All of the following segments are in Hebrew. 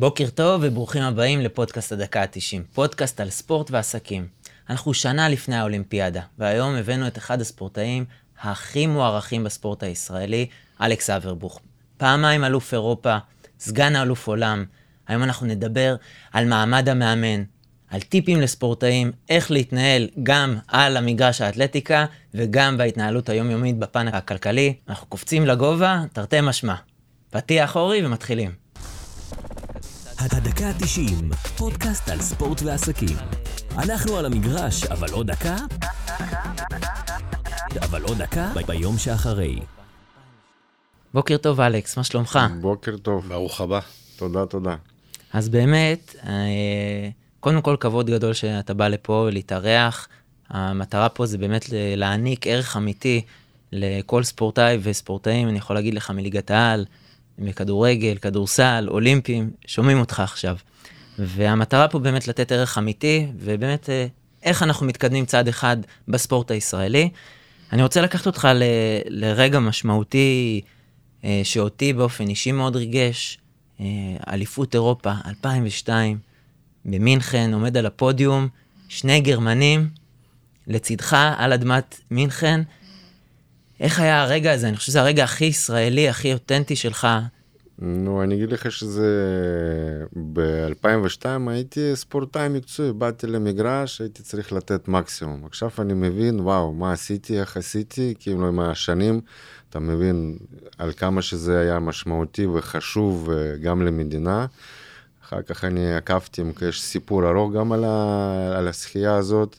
בוקר טוב וברוכים הבאים לפודקאסט הדקה ה-90, פודקאסט על ספורט ועסקים. אנחנו שנה לפני האולימפיאדה, והיום הבאנו את אחד הספורטאים הכי מוערכים בספורט הישראלי, אלכס אברבוך. פעמיים אלוף אירופה, סגן האלוף עולם. היום אנחנו נדבר על מעמד המאמן, על טיפים לספורטאים, איך להתנהל גם על המגרש האתלטיקה וגם בהתנהלות היומיומית בפן הכלכלי. אנחנו קופצים לגובה, תרתי משמע. פתיח אורי ומתחילים. הדקה ה-90, פודקאסט על ספורט ועסקים. אנחנו על המגרש, אבל עוד דקה? אבל עוד דקה ביום שאחרי. בוקר טוב, אלכס, מה שלומך? בוקר טוב. ברוך הבא. תודה, תודה. אז באמת, אה, קודם כל כבוד גדול שאתה בא לפה להתארח. המטרה פה זה באמת להעניק ערך אמיתי לכל ספורטאי וספורטאים, אני יכול להגיד לך מליגת העל, מכדורגל, כדורסל, אולימפיים, שומעים אותך עכשיו. והמטרה פה באמת לתת ערך אמיתי, ובאמת אה, איך אנחנו מתקדמים צעד אחד בספורט הישראלי. אני רוצה לקחת אותך ל, לרגע משמעותי אה, שאותי באופן אישי מאוד ריגש, אה, אליפות אירופה 2002, במינכן, עומד על הפודיום, שני גרמנים לצדך על אדמת מינכן. איך היה הרגע הזה? אני חושב שזה הרגע הכי ישראלי, הכי אותנטי שלך. נו, אני אגיד לך שזה... ב-2002 הייתי ספורטאי מקצועי, באתי למגרש, הייתי צריך לתת מקסימום. עכשיו אני מבין, וואו, מה עשיתי, איך עשיתי, כאילו עם השנים, אתה מבין על כמה שזה היה משמעותי וחשוב אה, גם למדינה. אחר כך אני עקבתי, יש סיפור ארוך גם על, ה... על השחייה הזאת.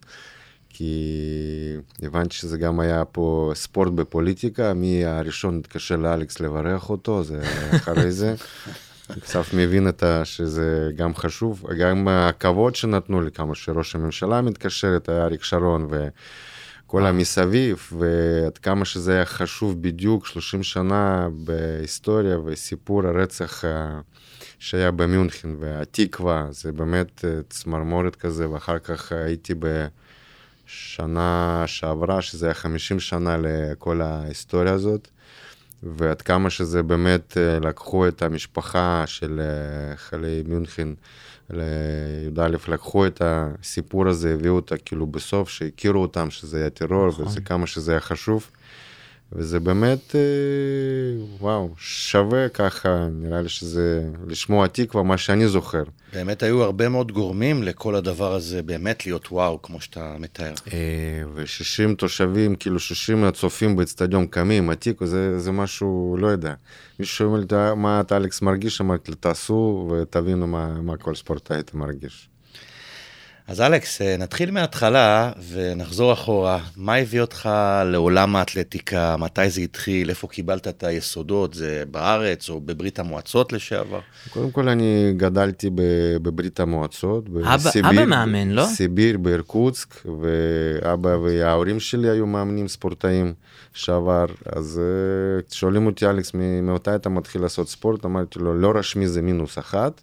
כי הבנתי שזה גם היה פה ספורט בפוליטיקה, מי הראשון התקשר לאלכס לברך אותו, זה אחרי זה. קצת מבין את ה, שזה גם חשוב, גם הכבוד שנתנו לי, כמה שראש הממשלה מתקשרת, היה אריק שרון וכל המסביב, ועד כמה שזה היה חשוב בדיוק 30 שנה בהיסטוריה וסיפור הרצח שהיה במיונכן והתקווה, זה באמת צמרמורת כזה, ואחר כך הייתי ב... שנה שעברה, שזה היה 50 שנה לכל ההיסטוריה הזאת, ועד כמה שזה באמת אה, לקחו את המשפחה של אה, חיילי מיונכן לי"א, לקחו את הסיפור הזה, הביאו אותה כאילו בסוף, שהכירו אותם שזה היה טרור, נכון. וזה כמה שזה היה חשוב. וזה באמת, אה, וואו, שווה ככה, נראה לי שזה לשמוע תקווה, מה שאני זוכר. באמת היו הרבה מאוד גורמים לכל הדבר הזה באמת להיות וואו, כמו שאתה מתאר. אה, ו-60 תושבים, כאילו 60 הצופים באצטדיון קמים, התיקו, זה, זה משהו, לא יודע. מישהו שואל מה אתה אלכס מרגיש? אמרתי, תעשו ותבינו מה, מה כל ספורטאי אתה מרגיש. אז אלכס, אה, נתחיל מההתחלה ונחזור אחורה. מה הביא אותך לעולם האתלטיקה? מתי זה התחיל? איפה קיבלת את היסודות? זה בארץ או בברית המועצות לשעבר? קודם כל, אני גדלתי בברית המועצות, בסיביר. אבא מאמן, לא? סיביר, בארקוצק, ואבא וההורים שלי היו מאמנים ספורטאים שעבר. אז אה, שואלים אותי, אלכס, ממתי אתה מתחיל לעשות ספורט? אמרתי לו, לא רשמי זה מינוס אחת.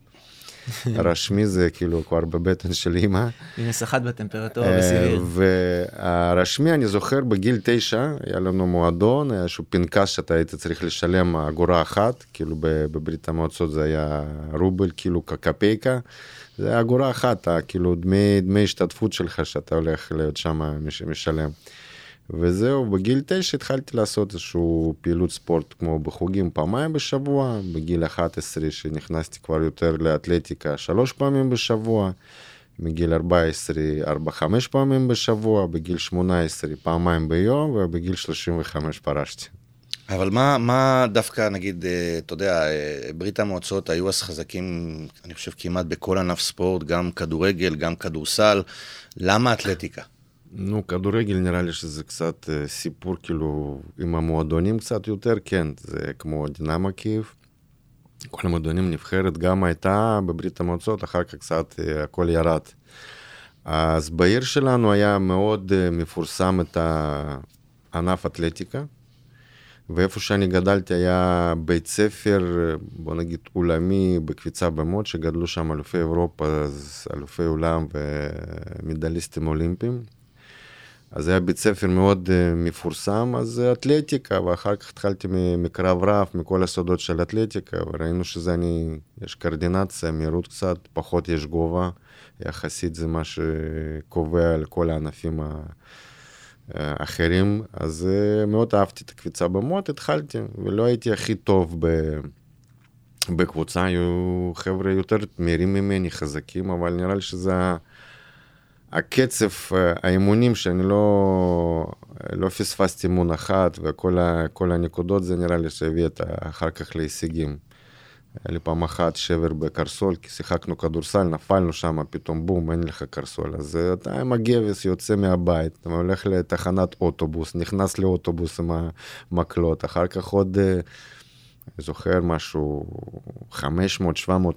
הרשמי זה כאילו כבר בבטן של אימא. מינוס אחת בטמפרטורה בסיביר. והרשמי, אני זוכר, בגיל תשע, היה לנו מועדון, היה איזשהו פנקס שאתה היית צריך לשלם אגורה אחת, כאילו בברית המועצות זה היה רובל, כאילו קפייקה. זה אגורה אחת, כאילו דמי, דמי השתתפות שלך שאתה הולך להיות שם משלם. וזהו, בגיל תשע התחלתי לעשות איזשהו פעילות ספורט כמו בחוגים פעמיים בשבוע, בגיל 11 שנכנסתי כבר יותר לאתלטיקה שלוש פעמים בשבוע, מגיל 14 4-5 פעמים בשבוע, בגיל 18 פעמיים ביום ובגיל 35 פרשתי. אבל מה, מה דווקא, נגיד, אה, אתה יודע, אה, ברית המועצות היו אז חזקים, אני חושב, כמעט בכל ענף ספורט, גם כדורגל, גם כדורסל, למה אתלטיקה? נו, כדורגל נראה לי שזה קצת סיפור כאילו עם המועדונים קצת יותר, כן, זה כמו דינמה קייב. כל המועדונים נבחרת גם הייתה בברית המועצות, אחר כך קצת הכל ירד. אז בעיר שלנו היה מאוד מפורסם את הענף אתלטיקה, ואיפה שאני גדלתי היה בית ספר, בוא נגיד עולמי בקפיצה במות, שגדלו שם אלופי אירופה, אלופי עולם ומדליסטים אולימפיים. אז היה בית ספר מאוד uh, מפורסם, אז uh, אתלטיקה, ואחר כך התחלתי מקרב רב, מכל הסודות של אתלטיקה, וראינו שזה אני, יש קרדינציה, מהירות קצת, פחות יש גובה, יחסית זה מה שקובע על כל הענפים האחרים, אז uh, מאוד אהבתי את הקפיצה במות, התחלתי, ולא הייתי הכי טוב ב... בקבוצה, היו חבר'ה יותר מהירים ממני, חזקים, אבל נראה לי שזה... הקצב, אה, האימונים שאני לא, לא פספסתי אימון אחת וכל הנקודות זה נראה לי שהביא את אחר כך להישגים. היה לי פעם אחת שבר בקרסול, כי שיחקנו כדורסל, נפלנו שם, פתאום בום, אין לך קרסול. אז אה, אתה עם הגבס יוצא מהבית, אתה הולך לתחנת אוטובוס, נכנס לאוטובוס עם המקלות, אחר כך עוד... אה, אני זוכר משהו 500-700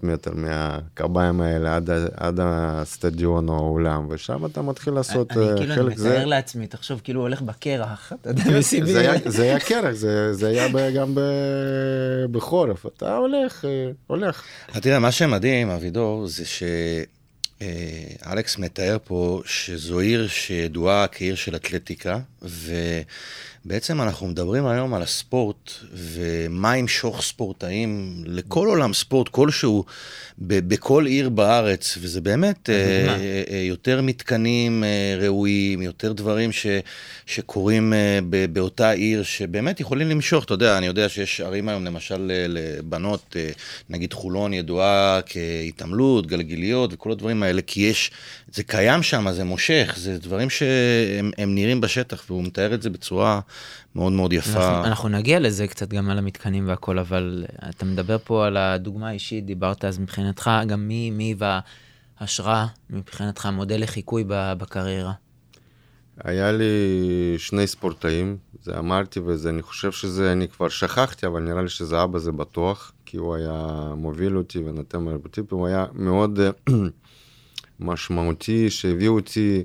מטר מהקביים האלה עד, עד הסטדיון או האולם, ושם אתה מתחיל לעשות אני, כאילו, חלק זה... אני מתאר לעצמי, תחשוב כאילו הולך בקרח, אתה יודע. כן, זה, היה, זה היה קרח, זה, זה היה גם ב, בחורף, אתה הולך, הולך. תראה, מה שמדהים, אבידור, זה ש... אלכס מתאר פה שזו עיר שידועה כעיר של אתלטיקה, ו... בעצם אנחנו מדברים היום על הספורט ומה ימשוך ספורטאים לכל עולם ספורט כלשהו בכל עיר בארץ, וזה באמת אה, אה, אה, יותר מתקנים ראויים, יותר דברים ש, שקורים באותה עיר שבאמת יכולים למשוך, אתה יודע, אני יודע שיש ערים היום למשל לבנות, נגיד חולון ידועה כהתעמלות, גלגיליות וכל הדברים האלה, כי יש, זה קיים שם, זה מושך, זה דברים שהם נראים בשטח, והוא מתאר את זה בצורה... מאוד מאוד יפה. אנחנו, אנחנו נגיע לזה קצת גם על המתקנים והכל, אבל אתה מדבר פה על הדוגמה האישית, דיברת אז מבחינתך, גם מי, מי וההשראה, מבחינתך מודל לחיקוי בקריירה? היה לי שני ספורטאים, זה אמרתי וזה, אני חושב שזה, אני כבר שכחתי, אבל נראה לי שזה אבא זה בטוח, כי הוא היה מוביל אותי ונותן מרבוטיפים, הוא היה מאוד משמעותי, שהביא אותי...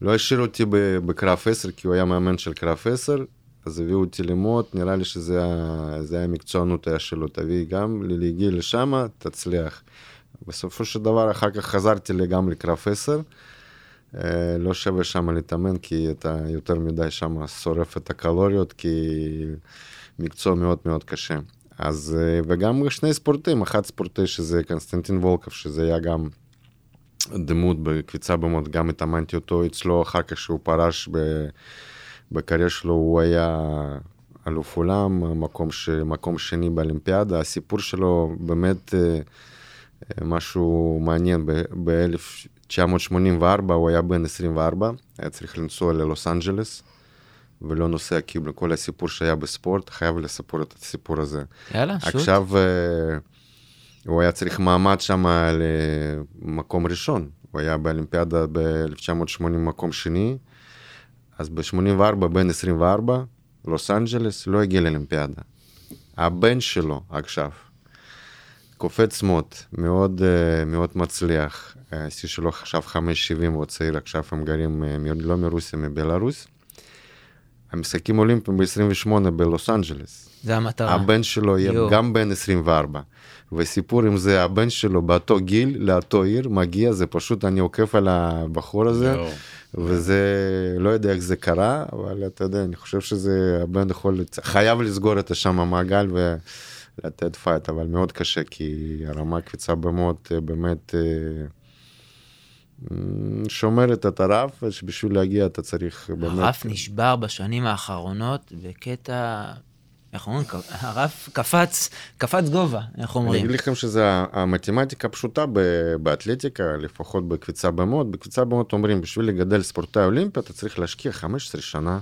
לא השאיר אותי בקרב 10, כי הוא היה מאמן של קרב 10, אז הביאו אותי ללמוד, נראה לי שזה היה המקצוענות היה שלו, תביא גם להגיע לשם, תצליח. בסופו של דבר, אחר כך חזרתי גם לקרב 10. אה, לא שווה שם להתאמן, כי אתה יותר מדי שם שורף את הקלוריות, כי מקצוע מאוד מאוד קשה. אז, אה, וגם שני ספורטים, אחד ספורטי שזה קונסטנטין וולקוב, שזה היה גם דמות בקביצה במות, גם התאמנתי אותו אצלו, אחר כך שהוא פרש בקריירה שלו, הוא היה אלוף עולם, מקום, ש... מקום שני באולימפיאדה, הסיפור שלו באמת אה, משהו מעניין, ב-1984 הוא היה בן 24, היה צריך לנסוע ללוס אנג'לס. ולא נוסע כאילו כל הסיפור שהיה בספורט, חייב לספר את הסיפור הזה. יאללה, שוט. עכשיו, אה, הוא היה צריך מעמד שם למקום ראשון. הוא היה באולימפיאדה ב-1980 מקום שני, אז ב-84, בן 24, לוס אנג'לס, לא הגיע לאולימפיאדה. הבן שלו עכשיו, קופץ מוט, מאוד, אה, מאוד מצליח. השיא שלו עכשיו 5.70, הוא צעיר, עכשיו הם גרים אה, לא מרוסיה, מבלארוס. המשחקים אולימפיים ב-28 בלוס אנג'לס. זה המטרה. הבן שלו יהיה גם בן 24. וסיפור עם זה, הבן שלו באותו גיל, לאותו עיר, מגיע, זה פשוט, אני עוקף על הבחור הזה, וזה, לא יודע איך זה קרה, אבל אתה יודע, אני חושב שזה, הבן יכול, חייב לסגור את השם המעגל ולתת fight, אבל מאוד קשה, כי הרמה קפיצה במות, באמת... אה, שומרת את הרף, ושבשביל להגיע אתה צריך באמת... הרף נשבר בשנים האחרונות בקטע איך אומרים, הרף קפץ, קפץ גובה, איך אומרים? אני אגיד לכם שזה המתמטיקה הפשוטה באתלטיקה, לפחות בקפיצה במות. בקפיצה במות אומרים, בשביל לגדל ספורטאי אולימפי אתה צריך להשקיע 15 שנה.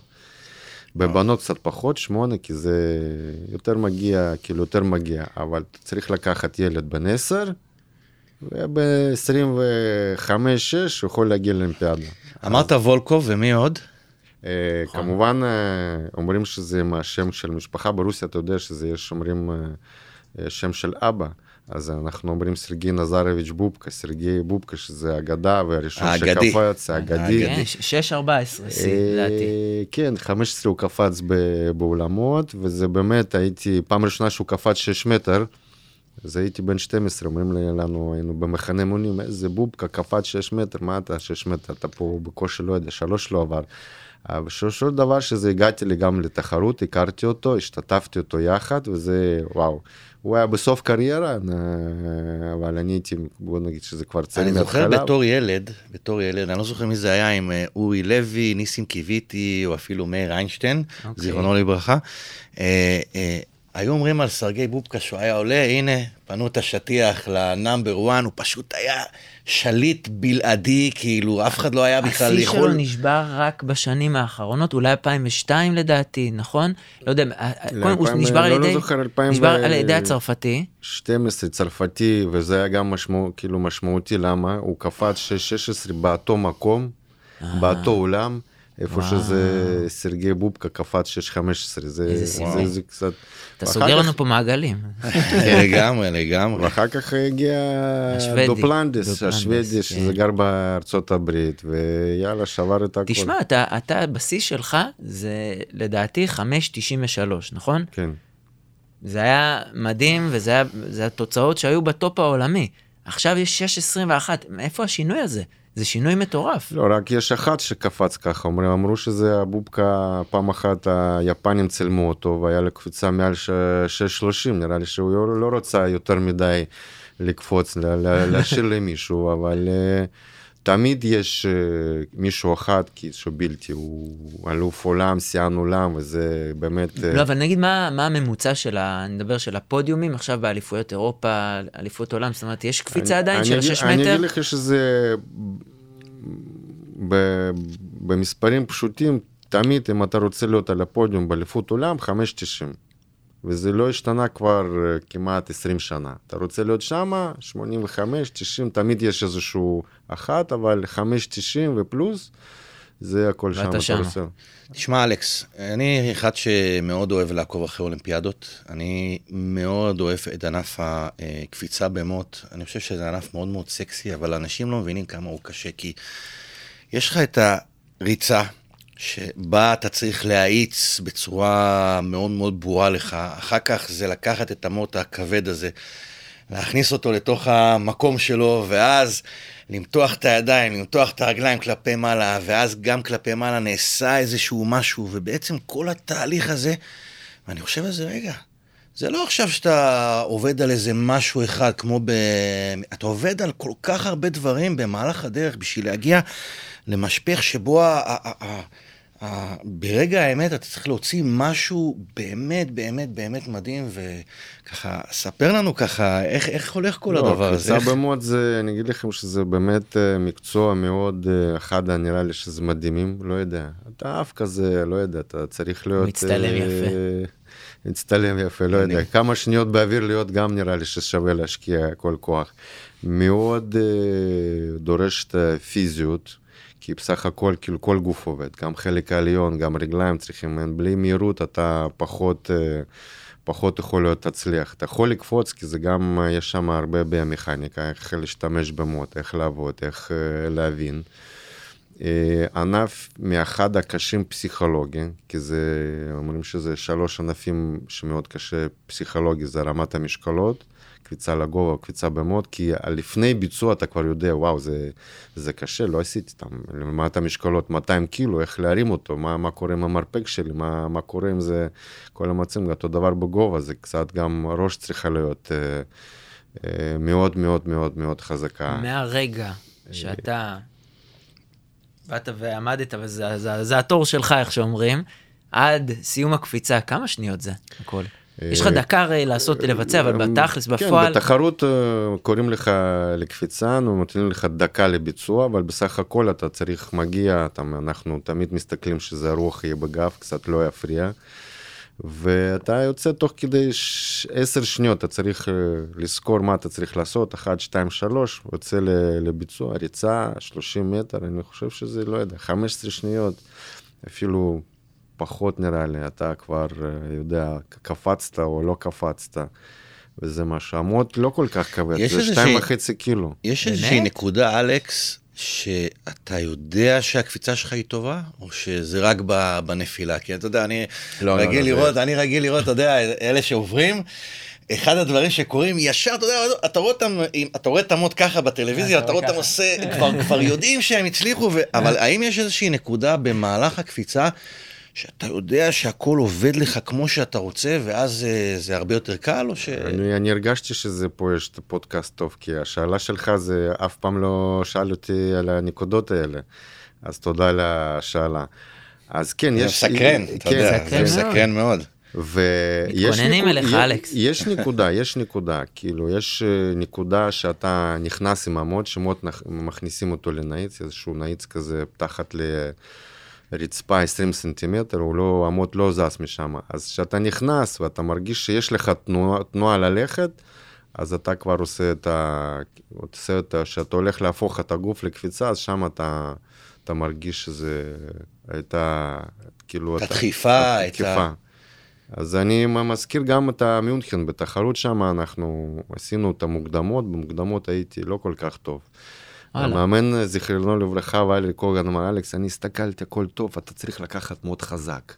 בבנות קצת פחות, שמונה, כי זה יותר מגיע, כאילו יותר מגיע, אבל אתה צריך לקחת ילד בן 10, וב-25-6 הוא יכול להגיע לאולימפיאדה. אמרת וולקוב ומי עוד? אה, נכון. כמובן אה, אומרים שזה מהשם של משפחה ברוסיה, אתה יודע שזה יש אומרים אה, שם של אבא. אז אנחנו אומרים סרגי נזרביץ' בובקה, סרגי בובקה, שזה אגדה, והראשון שקפץ, האגדי. 6-14, לדעתי. כן, 15 הוא קפץ באולמות, וזה באמת, הייתי, פעם ראשונה שהוא קפץ 6 מטר, אז הייתי בן 12, אומרים לנו, היינו במחנה מונים, איזה בובקה, קפץ 6 מטר, מה אתה 6 מטר, אתה פה בקושי לא יודע, שלוש לא עבר. בסופו של דבר שזה הגעתי לי גם לתחרות, הכרתי אותו, השתתפתי אותו יחד, וזה וואו. הוא היה בסוף קריירה, אה, אבל אני הייתי, בוא נגיד שזה כבר צעיר אני מההתחלה. זוכר בתור ילד, בתור ילד, אני לא זוכר מי זה היה, עם אה, אורי לוי, ניסים קיוויתי, או אפילו מאיר איינשטיין, אוקיי. זיכרונו לברכה. אה, אה, היו אומרים על סרגי בובקה שהוא היה עולה, הנה, פנו את השטיח לנאמבר 1, הוא פשוט היה שליט בלעדי, כאילו, אף אחד לא היה בכלל השיא שלו יכול... נשבר רק בשנים האחרונות, אולי 2002 לדעתי, נכון? לא יודע, קודם הוא נשבר על לא, לא ידי, זוכר, אלפיים נשבר ו- על ידי הצרפתי. 12 צרפתי, וזה היה גם משמעות, כאילו משמעותי, למה? הוא קפץ 16 באותו מקום, באותו אולם, איפה וואו. שזה סרגי בובקה קפץ 6-15, זה, זה. זה קצת... אתה סוגר כך- לנו פה מעגלים. לגמרי, לגמרי. ואחר כך הגיע השוודי, דופלנטיס, דופלנטיס, השוודי, כן. שזה גר בארצות הברית, ויאללה, שבר את הכל. תשמע, אתה, אתה, בשיא שלך זה לדעתי 5.93, נכון? כן. זה היה מדהים, וזה היה, זה התוצאות שהיו ב top העולמי. עכשיו יש 6.21, מאיפה השינוי הזה? זה שינוי מטורף. לא, רק יש אחד שקפץ ככה, אומרים, אמרו שזה הבובקה, פעם אחת היפנים צילמו אותו, והיה לו קפיצה מעל ש- 6.30, נראה לי שהוא לא- לא רצה יותר מדי לקפוץ, להשאיר למישהו, אבל אה, תמיד יש אה, מישהו אחד, שהוא בלתי, הוא אלוף עולם, שיאן עולם, וזה באמת... אה, לא, אבל נגיד מה, מה הממוצע של ה... אני מדבר של הפודיומים עכשיו באליפויות אירופה, אליפות עולם, זאת אומרת, יש קפיצה אני- עדיין אני של אגיד- 6 אני מטר? אגיד לך שזה ב- במספרים פשוטים, תמיד אם אתה רוצה להיות על הפודיום באליפות עולם, 5.90. וזה לא השתנה כבר אה, כמעט 20 שנה. אתה רוצה להיות שמה, 85, 90, תמיד יש איזשהו אחת, אבל 5.90 ופלוס, זה הכל שם. ואתה אתה שמה. רוצה. תשמע, אלכס, אני אחד שמאוד אוהב לעקוב אחרי אולימפיאדות. אני מאוד אוהב את ענף הקפיצה במוט. אני חושב שזה ענף מאוד מאוד סקסי, אבל אנשים לא מבינים כמה הוא קשה, כי יש לך את הריצה, שבה אתה צריך להאיץ בצורה מאוד מאוד ברורה לך. אחר כך זה לקחת את המוט הכבד הזה, להכניס אותו לתוך המקום שלו, ואז למתוח את הידיים, למתוח את הרגליים כלפי מעלה, ואז גם כלפי מעלה נעשה איזשהו משהו, ובעצם כל התהליך הזה, ואני חושב על זה, רגע, זה לא עכשיו שאתה עובד על איזה משהו אחד, כמו ב... אתה עובד על כל כך הרבה דברים במהלך הדרך בשביל להגיע למשפך שבו ה... ה... ה... ה... ה... ברגע האמת אתה צריך להוציא משהו באמת, באמת, באמת מדהים, וככה, ספר לנו ככה, איך, איך הולך כל לא, הדבר הזה? איך... במוט זה, אני אגיד לכם שזה באמת אה, מקצוע מאוד, אה, אחד נראה לי שזה מדהימים, לא יודע. אתה אף כזה, לא יודע, אתה צריך להיות... מצטלם אה, יפה. מצטלם יפה, לא יודע. כמה שניות באוויר להיות גם נראה לי ששווה להשקיע כל כוח. מאוד אה, דורש את הפיזיות. כי בסך הכל, כאילו כל גוף עובד, גם חלק העליון, גם רגליים צריכים, בלי מהירות אתה פחות, אה, פחות יכול להיות תצליח. אתה יכול לקפוץ, כי זה גם, אה, יש שם הרבה ביומכניקה, איך להשתמש במוט, איך לעבוד, איך אה, להבין. אה, ענף מאחד הקשים פסיכולוגי, כי זה, אומרים שזה שלוש ענפים שמאוד קשה פסיכולוגי, זה רמת המשקלות, קפיצה לגובה, קפיצה במוט, כי לפני ביצוע אתה כבר יודע, וואו, זה, זה קשה, לא עשיתי אותם. רמת המשקלות 200 קילו, איך להרים אותו, מה, מה קורה עם המרפק שלי, מה, מה קורה עם זה, כל המצבים, אותו דבר בגובה, זה קצת גם ראש צריכה להיות אה, אה, מאוד מאוד מאוד מאוד חזקה. מהרגע שאתה באת ועמדת, וזה זה, זה התור שלך, איך שאומרים, עד סיום הקפיצה, כמה שניות זה הכל? יש לך דקה הרי לעשות, לבצע, אבל בתכלס, בפועל, כן, בתחרות אה, קוראים לך לקפיצה, נותנים לך דקה לביצוע, אבל בסך הכל אתה צריך מגיע, אנחנו תמיד מסתכלים שזה הרוח יהיה בגב, קצת לא יפריע. ואתה יוצא תוך כדי ש- עשר שניות, אתה צריך אה, לזכור מה אתה צריך לעשות, אחת, שתיים, שלוש, יוצא ל- לביצוע, ריצה, 30 מטר, אני חושב שזה, לא יודע, 15 שניות, אפילו פחות נראה לי, אתה כבר אה, יודע, קפצת או לא קפצת, וזה משהו. המוט לא כל כך כבד, זה שתיים וחצי קילו. יש? איזושהי נקודה, אלכס, שאתה יודע שהקפיצה שלך היא טובה, או שזה רק בנפילה? כי אתה יודע, אני לא, לא, רגיל לא, זה- לראות, אני רגיל לראות, אתה יודע, אלה שעוברים, אחד הדברים שקורים ישר, אתה יודע, אתה רואה אותם, אתה רואה את המוט ככה בטלוויזיה, אתה אתה רואה אותם. עושה, כבר- כבר יודעים שהם הצליחו, ו- אבל האם יש איזושהי נקודה במהלך הקפיצה, שאתה יודע שהכל עובד לך כמו שאתה רוצה, ואז אה, זה הרבה יותר קל, או ש... אני, אני הרגשתי שזה פה יש פודקאסט טוב, כי השאלה שלך זה אף פעם לא שאל אותי על הנקודות האלה. אז תודה על השאלה. אז כן, זה יש... מסקרן, אתה כן, יודע, מסקרן זה מסקרן מאוד. ויש מתכוננים אליך, אלכס. יש נקודה, יש נקודה, כאילו, יש אה, נקודה שאתה נכנס עם המוט, שמוט נכ- מכניסים אותו לנאיץ, איזשהו נאיץ כזה תחת לרצפה 20 סנטימטר, הוא לא, המוט לא זז משם. אז כשאתה נכנס ואתה מרגיש שיש לך תנועה, תנועה ללכת, אז אתה כבר עושה את ה... עושה את ה... שאתה הולך להפוך את הגוף לקפיצה, אז שם אתה, אתה מרגיש שזה הייתה, כאילו... את אתה- הדחיפה, את התקיפה. ה... אז אני מזכיר גם את המיונכן, בתחרות שם אנחנו עשינו את המוקדמות, במוקדמות הייתי לא כל כך טוב. המאמן, זיכרונו לברכה, ואלי קוגן אמר, אלכס, אני הסתכלתי, הכל טוב, אתה צריך לקחת מאוד חזק.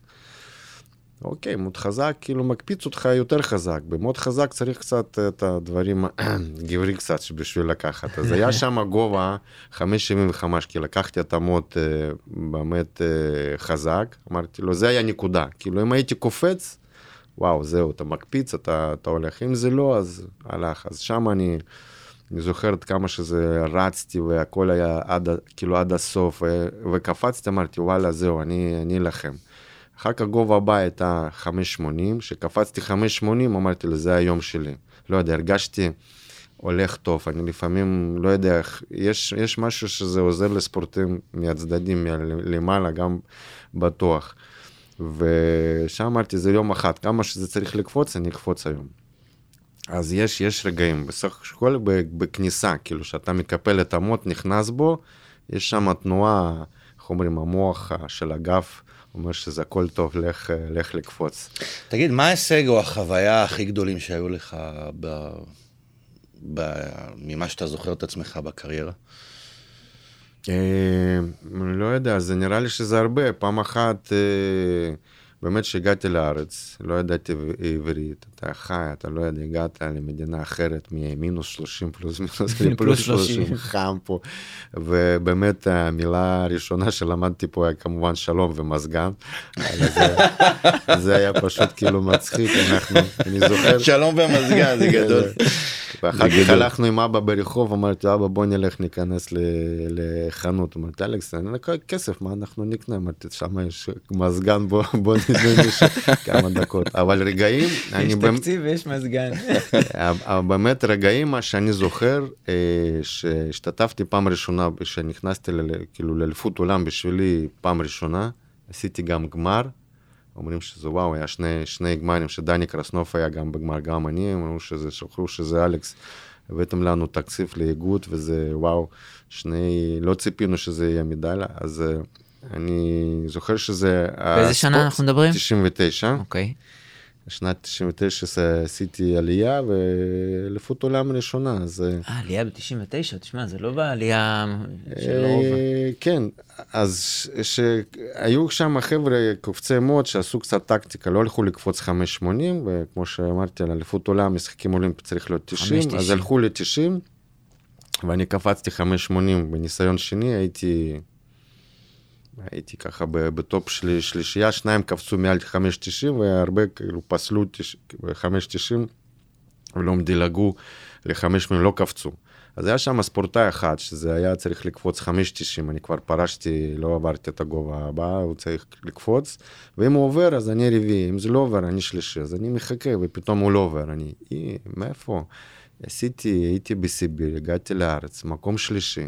אוקיי, מאוד חזק, כאילו מקפיץ אותך יותר חזק. במאוד חזק צריך קצת את הדברים גברי קצת בשביל לקחת. אז היה שם גובה 5.75, כי לקחתי את המוט אה, באמת אה, חזק. אמרתי לו, זה היה נקודה. כאילו, אם הייתי קופץ, וואו, זהו, אתה מקפיץ, אתה, אתה הולך. אם זה לא, אז הלך. אז שם אני, אני זוכר עד כמה שזה רצתי והכל היה עד, כאילו עד הסוף, ו, וקפצתי, אמרתי, וואלה, זהו, אני אלחם. אחר כך גובה הבא הייתה 5.80, כשקפצתי 5.80 אמרתי לו, זה היום שלי. לא יודע, הרגשתי הולך טוב, אני לפעמים, לא יודע, יש, יש משהו שזה עוזר לספורטים מהצדדים, מלמעלה, גם בטוח. ושם אמרתי, זה יום אחד, כמה שזה צריך לקפוץ, אני אקפוץ היום. אז יש, יש רגעים, בסך הכל בכניסה, כאילו שאתה מקפל את המוט, נכנס בו, יש שם תנועה, איך אומרים, המוח אה, של הגף אומר שזה הכל טוב, לך, אה, לך לקפוץ. תגיד, מה ההישג או החוויה הכי גדולים שהיו לך ב... ב... ממה שאתה זוכר את עצמך בקריירה? אה, לא יודע, זה נראה לי שזה הרבה. פעם אחת, אה, באמת שהגעתי לארץ, לא ידעתי עברית, אתה חי, אתה לא יודע, הגעת למדינה אחרת ממינוס 30 פלוס מינוס לפלוס 30, חם פה. ובאמת המילה הראשונה שלמדתי פה היה כמובן שלום ומזגן. זה, זה היה פשוט כאילו מצחיק, אנחנו, אני זוכר. שלום במזגן, זה גדול. ואחר כך. הלכנו עם אבא ברחוב, אמרתי, אבא בוא נלך ניכנס ל- לחנות. אמרתי, אלכס, אין לך כסף, מה אנחנו נקנה? אמרתי, שם יש מזגן, בוא כמה דקות. אבל רגעים, יש תקציב ויש מזגן. אבל באמת רגעים, מה שאני זוכר, אה, שהשתתפתי פעם ראשונה, כשנכנסתי כאילו לאליפות עולם בשבילי פעם ראשונה, עשיתי גם גמר. אומרים שזה וואו, היה שני, שני גמרים, שדני קרסנוף היה גם בגמר, גם אני, אמרו שזה, שכחו שזה אלכס, הבאתם לנו תקציב לאיגוד, וזה וואו, שני, לא ציפינו שזה יהיה מדליה, אז אה, אני זוכר שזה... באיזה שנה אנחנו מדברים? 99. אוקיי. שנת 99 עשיתי עלייה ואליפות עולם ראשונה, אז... אה, עלייה ב-99, תשמע, זה לא בעלייה של רוב. אה, כן, אז ש- שהיו שם חבר'ה קופצי מוד שעשו קצת טקטיקה, לא הלכו לקפוץ 580, וכמו שאמרתי על אליפות עולם, משחקים אולימפיים צריך להיות 90, 5.90. אז הלכו ל-90, ואני קפצתי 580 בניסיון שני, הייתי... הייתי ככה בטופ של שלישייה, שניים קפצו מעל 5.90 והרבה כאילו פסלו 5.90 ולא דילגו ל-5 לא קפצו. אז היה שם ספורטאי אחד שזה היה צריך לקפוץ 5.90, אני כבר פרשתי, לא עברתי את הגובה הבא, הוא צריך לקפוץ, ואם הוא עובר אז אני רביעי, אם זה לא עובר אני שלישי, אז אני מחכה ופתאום הוא לא עובר, אני, אי, מאיפה? עשיתי, הייתי בסיביר, הגעתי לארץ, מקום שלישי,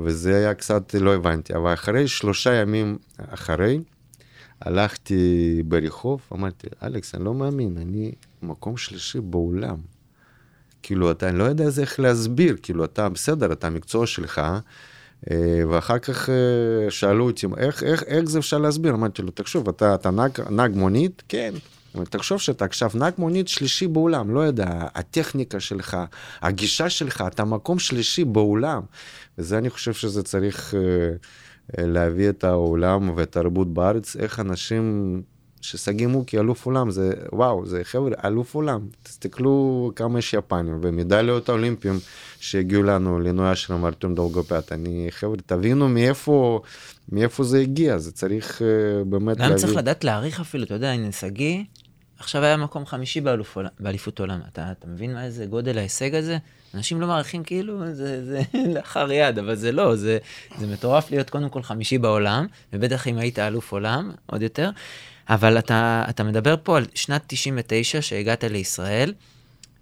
וזה היה קצת, לא הבנתי, אבל אחרי שלושה ימים אחרי, הלכתי ברחוב, אמרתי, אלכס, אני לא מאמין, אני מקום שלישי בעולם. כאילו, אתה לא יודע איך להסביר, כאילו, אתה בסדר, אתה המקצוע שלך, אה, ואחר כך אה, שאלו אותי, איך, איך, איך זה אפשר להסביר? אמרתי לו, תחשוב, אתה, אתה נהג מונית? כן. אבל תחשוב שאתה עכשיו נהג מונית שלישי בעולם, לא יודע, הטכניקה שלך, הגישה שלך, אתה מקום שלישי בעולם. וזה אני חושב שזה צריך אה, אה, להביא את העולם והתרבות בארץ, איך אנשים ששגיא מוקי אלוף עולם זה וואו זה חבר'ה אלוף עולם תסתכלו כמה יש יפנים ומדליות אולימפיים שהגיעו לנו לינוי אשרם ארתום דולגופט אני חבר'ה תבינו מאיפה מאיפה זה הגיע זה צריך uh, באמת גם צריך לדעת להעריך אפילו אתה יודע הנה שגיא עכשיו היה מקום חמישי באלוף, באליפות עולם. אתה, אתה מבין מה איזה גודל ההישג הזה? אנשים לא מעריכים כאילו זה, זה לאחר יד אבל זה לא זה, זה מטורף להיות קודם כל חמישי בעולם ובטח אם היית אלוף עולם עוד יותר. אבל אתה, אתה מדבר פה על שנת 99 שהגעת לישראל,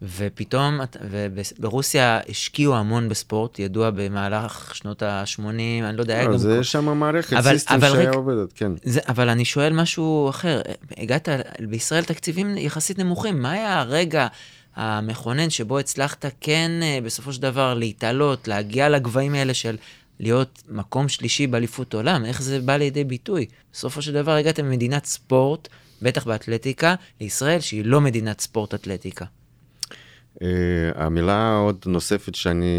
ופתאום, וברוסיה השקיעו המון בספורט, ידוע במהלך שנות ה-80, אני לא יודע, לא. זה כל- יש שם מערכת אבל- סיסטם אבל שהיה ריק- עובדת כן. זה, אבל אני שואל משהו אחר, הגעת בישראל תקציבים יחסית נמוכים, מה היה הרגע המכונן שבו הצלחת כן אה, בסופו של דבר להתעלות, להגיע לגבהים האלה של להיות מקום שלישי באליפות עולם, איך זה בא לידי ביטוי? בסופו של דבר הגעת ממדינת ספורט, בטח באתלטיקה, לישראל שהיא לא מדינת ספורט אתלטיקה. Uh, המילה עוד נוספת שאני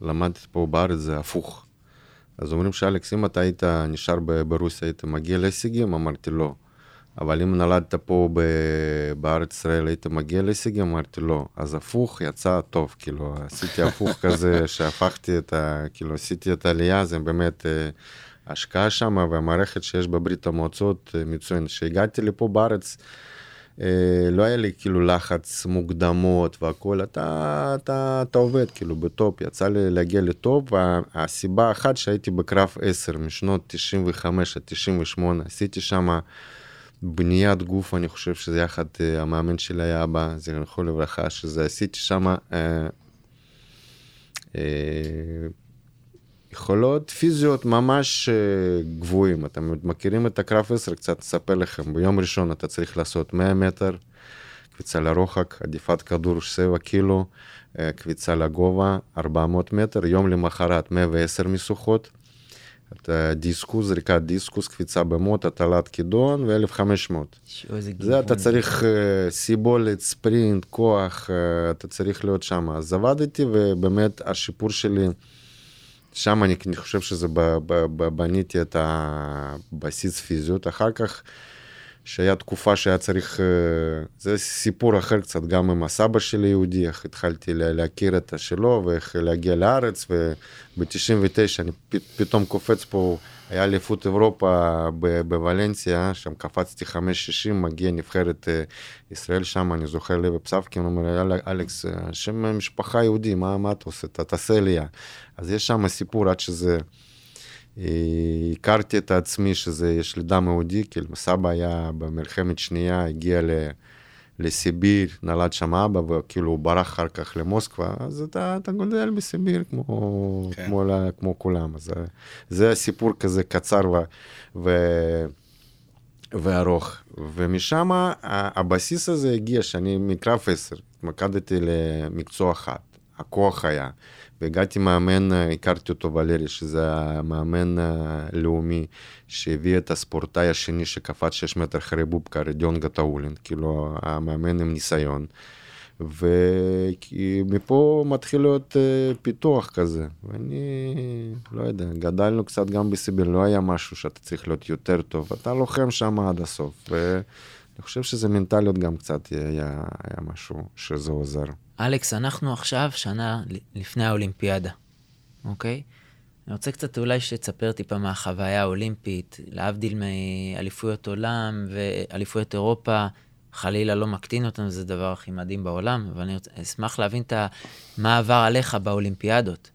למדתי פה בארץ זה הפוך. אז אומרים שאלכס, אם אתה היית נשאר ברוסיה, היית מגיע להישגים? אמרתי לא. אבל אם נולדת פה ב- בארץ ישראל, היית מגיע להישגים? אמרתי לא. אז הפוך יצא טוב, כאילו, עשיתי הפוך כזה, שהפכתי את ה... כאילו, עשיתי את העלייה, זה באמת אה, השקעה שם, והמערכת שיש בברית המועצות אה, מצוינת. כשהגעתי לפה בארץ, אה, לא היה לי כאילו לחץ מוקדמות והכל, אתה, אתה, אתה עובד כאילו בטופ, יצא לי להגיע לטופ, והסיבה אחת שהייתי בקרב 10 משנות 95 עד 98, עשיתי שם בניית גוף, אני חושב שזה יחד, אה, המאמן שלי היה אבא, זכרו לברכה, שזה עשיתי שם אה, אה, יכולות פיזיות ממש אה, גבוהים. אתם מכירים את הקרב 10? קצת אספר לכם. ביום ראשון אתה צריך לעשות 100 מטר, קפיצה לרוחק, עדיפת כדור 7 קילו, אה, קפיצה לגובה 400 מטר, יום למחרת 110 משוכות. אתה דיסקוס, זריקת דיסקוס, קפיצה במוט, הטלת כידון ו-1500. שיו, איזה זה אתה. צריך uh, סיבולת, ספרינט, כוח, uh, אתה צריך להיות שם. אז עבדתי ובאמת השיפור שלי, שם אני, אני חושב שזה בניתי את הבסיס פיזיות. אחר כך, שהיה תקופה שהיה צריך, uh, זה סיפור אחר קצת, גם עם הסבא שלי יהודי, איך התחלתי לה- להכיר את השלו ואיך להגיע לארץ, וב-99 אני פתאום קופץ פה, היה אליפות אירופה בוולנסיה, שם קפצתי 5-60, מגיע נבחרת אה, ישראל שם, אני זוכר לוי פסבקין, הוא אומר, "אל- אלכס, אה, שם משפחה יהודי, מה, מה אתה עושה? אתה תעשה עלייה. אז יש שם סיפור עד שזה... אה, הכרתי את עצמי שזה, יש לי דם יהודי, כאילו סבא היה במלחמת שנייה, הגיע ל... לסיביר, נולד שם אבא, וכאילו הוא ברח אחר כך למוסקבה, אז אתה, אתה גודל בסיביר כמו, כן. כמו, לה- כמו כולם. אז אה, זה הסיפור כזה קצר ו, ו, וארוך. ומשם הבסיס הזה הגיע, שאני מקרב 10, התמקדתי למקצוע אחד, הכוח היה. והגעתי מאמן, אה, הכרתי אותו ולרי, שזה המאמן הלאומי שהביא את הספורטאי השני שקפץ 6 מטר אחרי בובקה, רדיון גטאולין, כאילו המאמן עם ניסיון. ומפה מתחיל להיות אה, פיתוח כזה, ואני לא יודע, גדלנו קצת גם בסיביר, לא היה משהו שאתה צריך להיות יותר טוב, אתה לוחם שם עד הסוף, ואני חושב שזה מנטליות גם קצת היה, היה משהו שזה עוזר. אלכס, אנחנו עכשיו שנה לפני האולימפיאדה, אוקיי? אני רוצה קצת אולי שתספר טיפה מהחוויה האולימפית, להבדיל מאליפויות עולם ואליפויות אירופה, חלילה לא מקטין אותנו, זה הדבר הכי מדהים בעולם, אבל אני רוצה- אשמח להבין את. מה עבר עליך באולימפיאדות.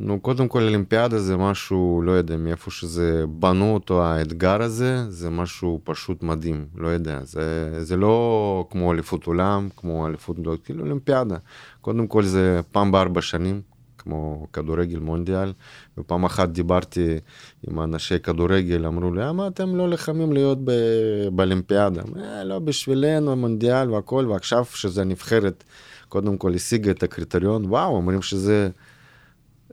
נו, קודם כל אולימפיאדה זה משהו, לא יודע, מאיפה שזה בנו אותו, האתגר הזה, זה משהו פשוט מדהים, לא יודע, זה, זה לא כמו אליפות עולם, כמו אליפות, לא, כאילו אולימפיאדה. קודם כל זה פעם בארבע שנים, כמו כדורגל מונדיאל, ופעם אחת דיברתי עם אנשי כדורגל, אמרו לי, למה אתם לא לחמים להיות ב- באולימפיאדה? אה, לא, בשבילנו מונדיאל והכל, ועכשיו שזה נבחרת, קודם כל השיגה את הקריטריון, וואו, אומרים שזה...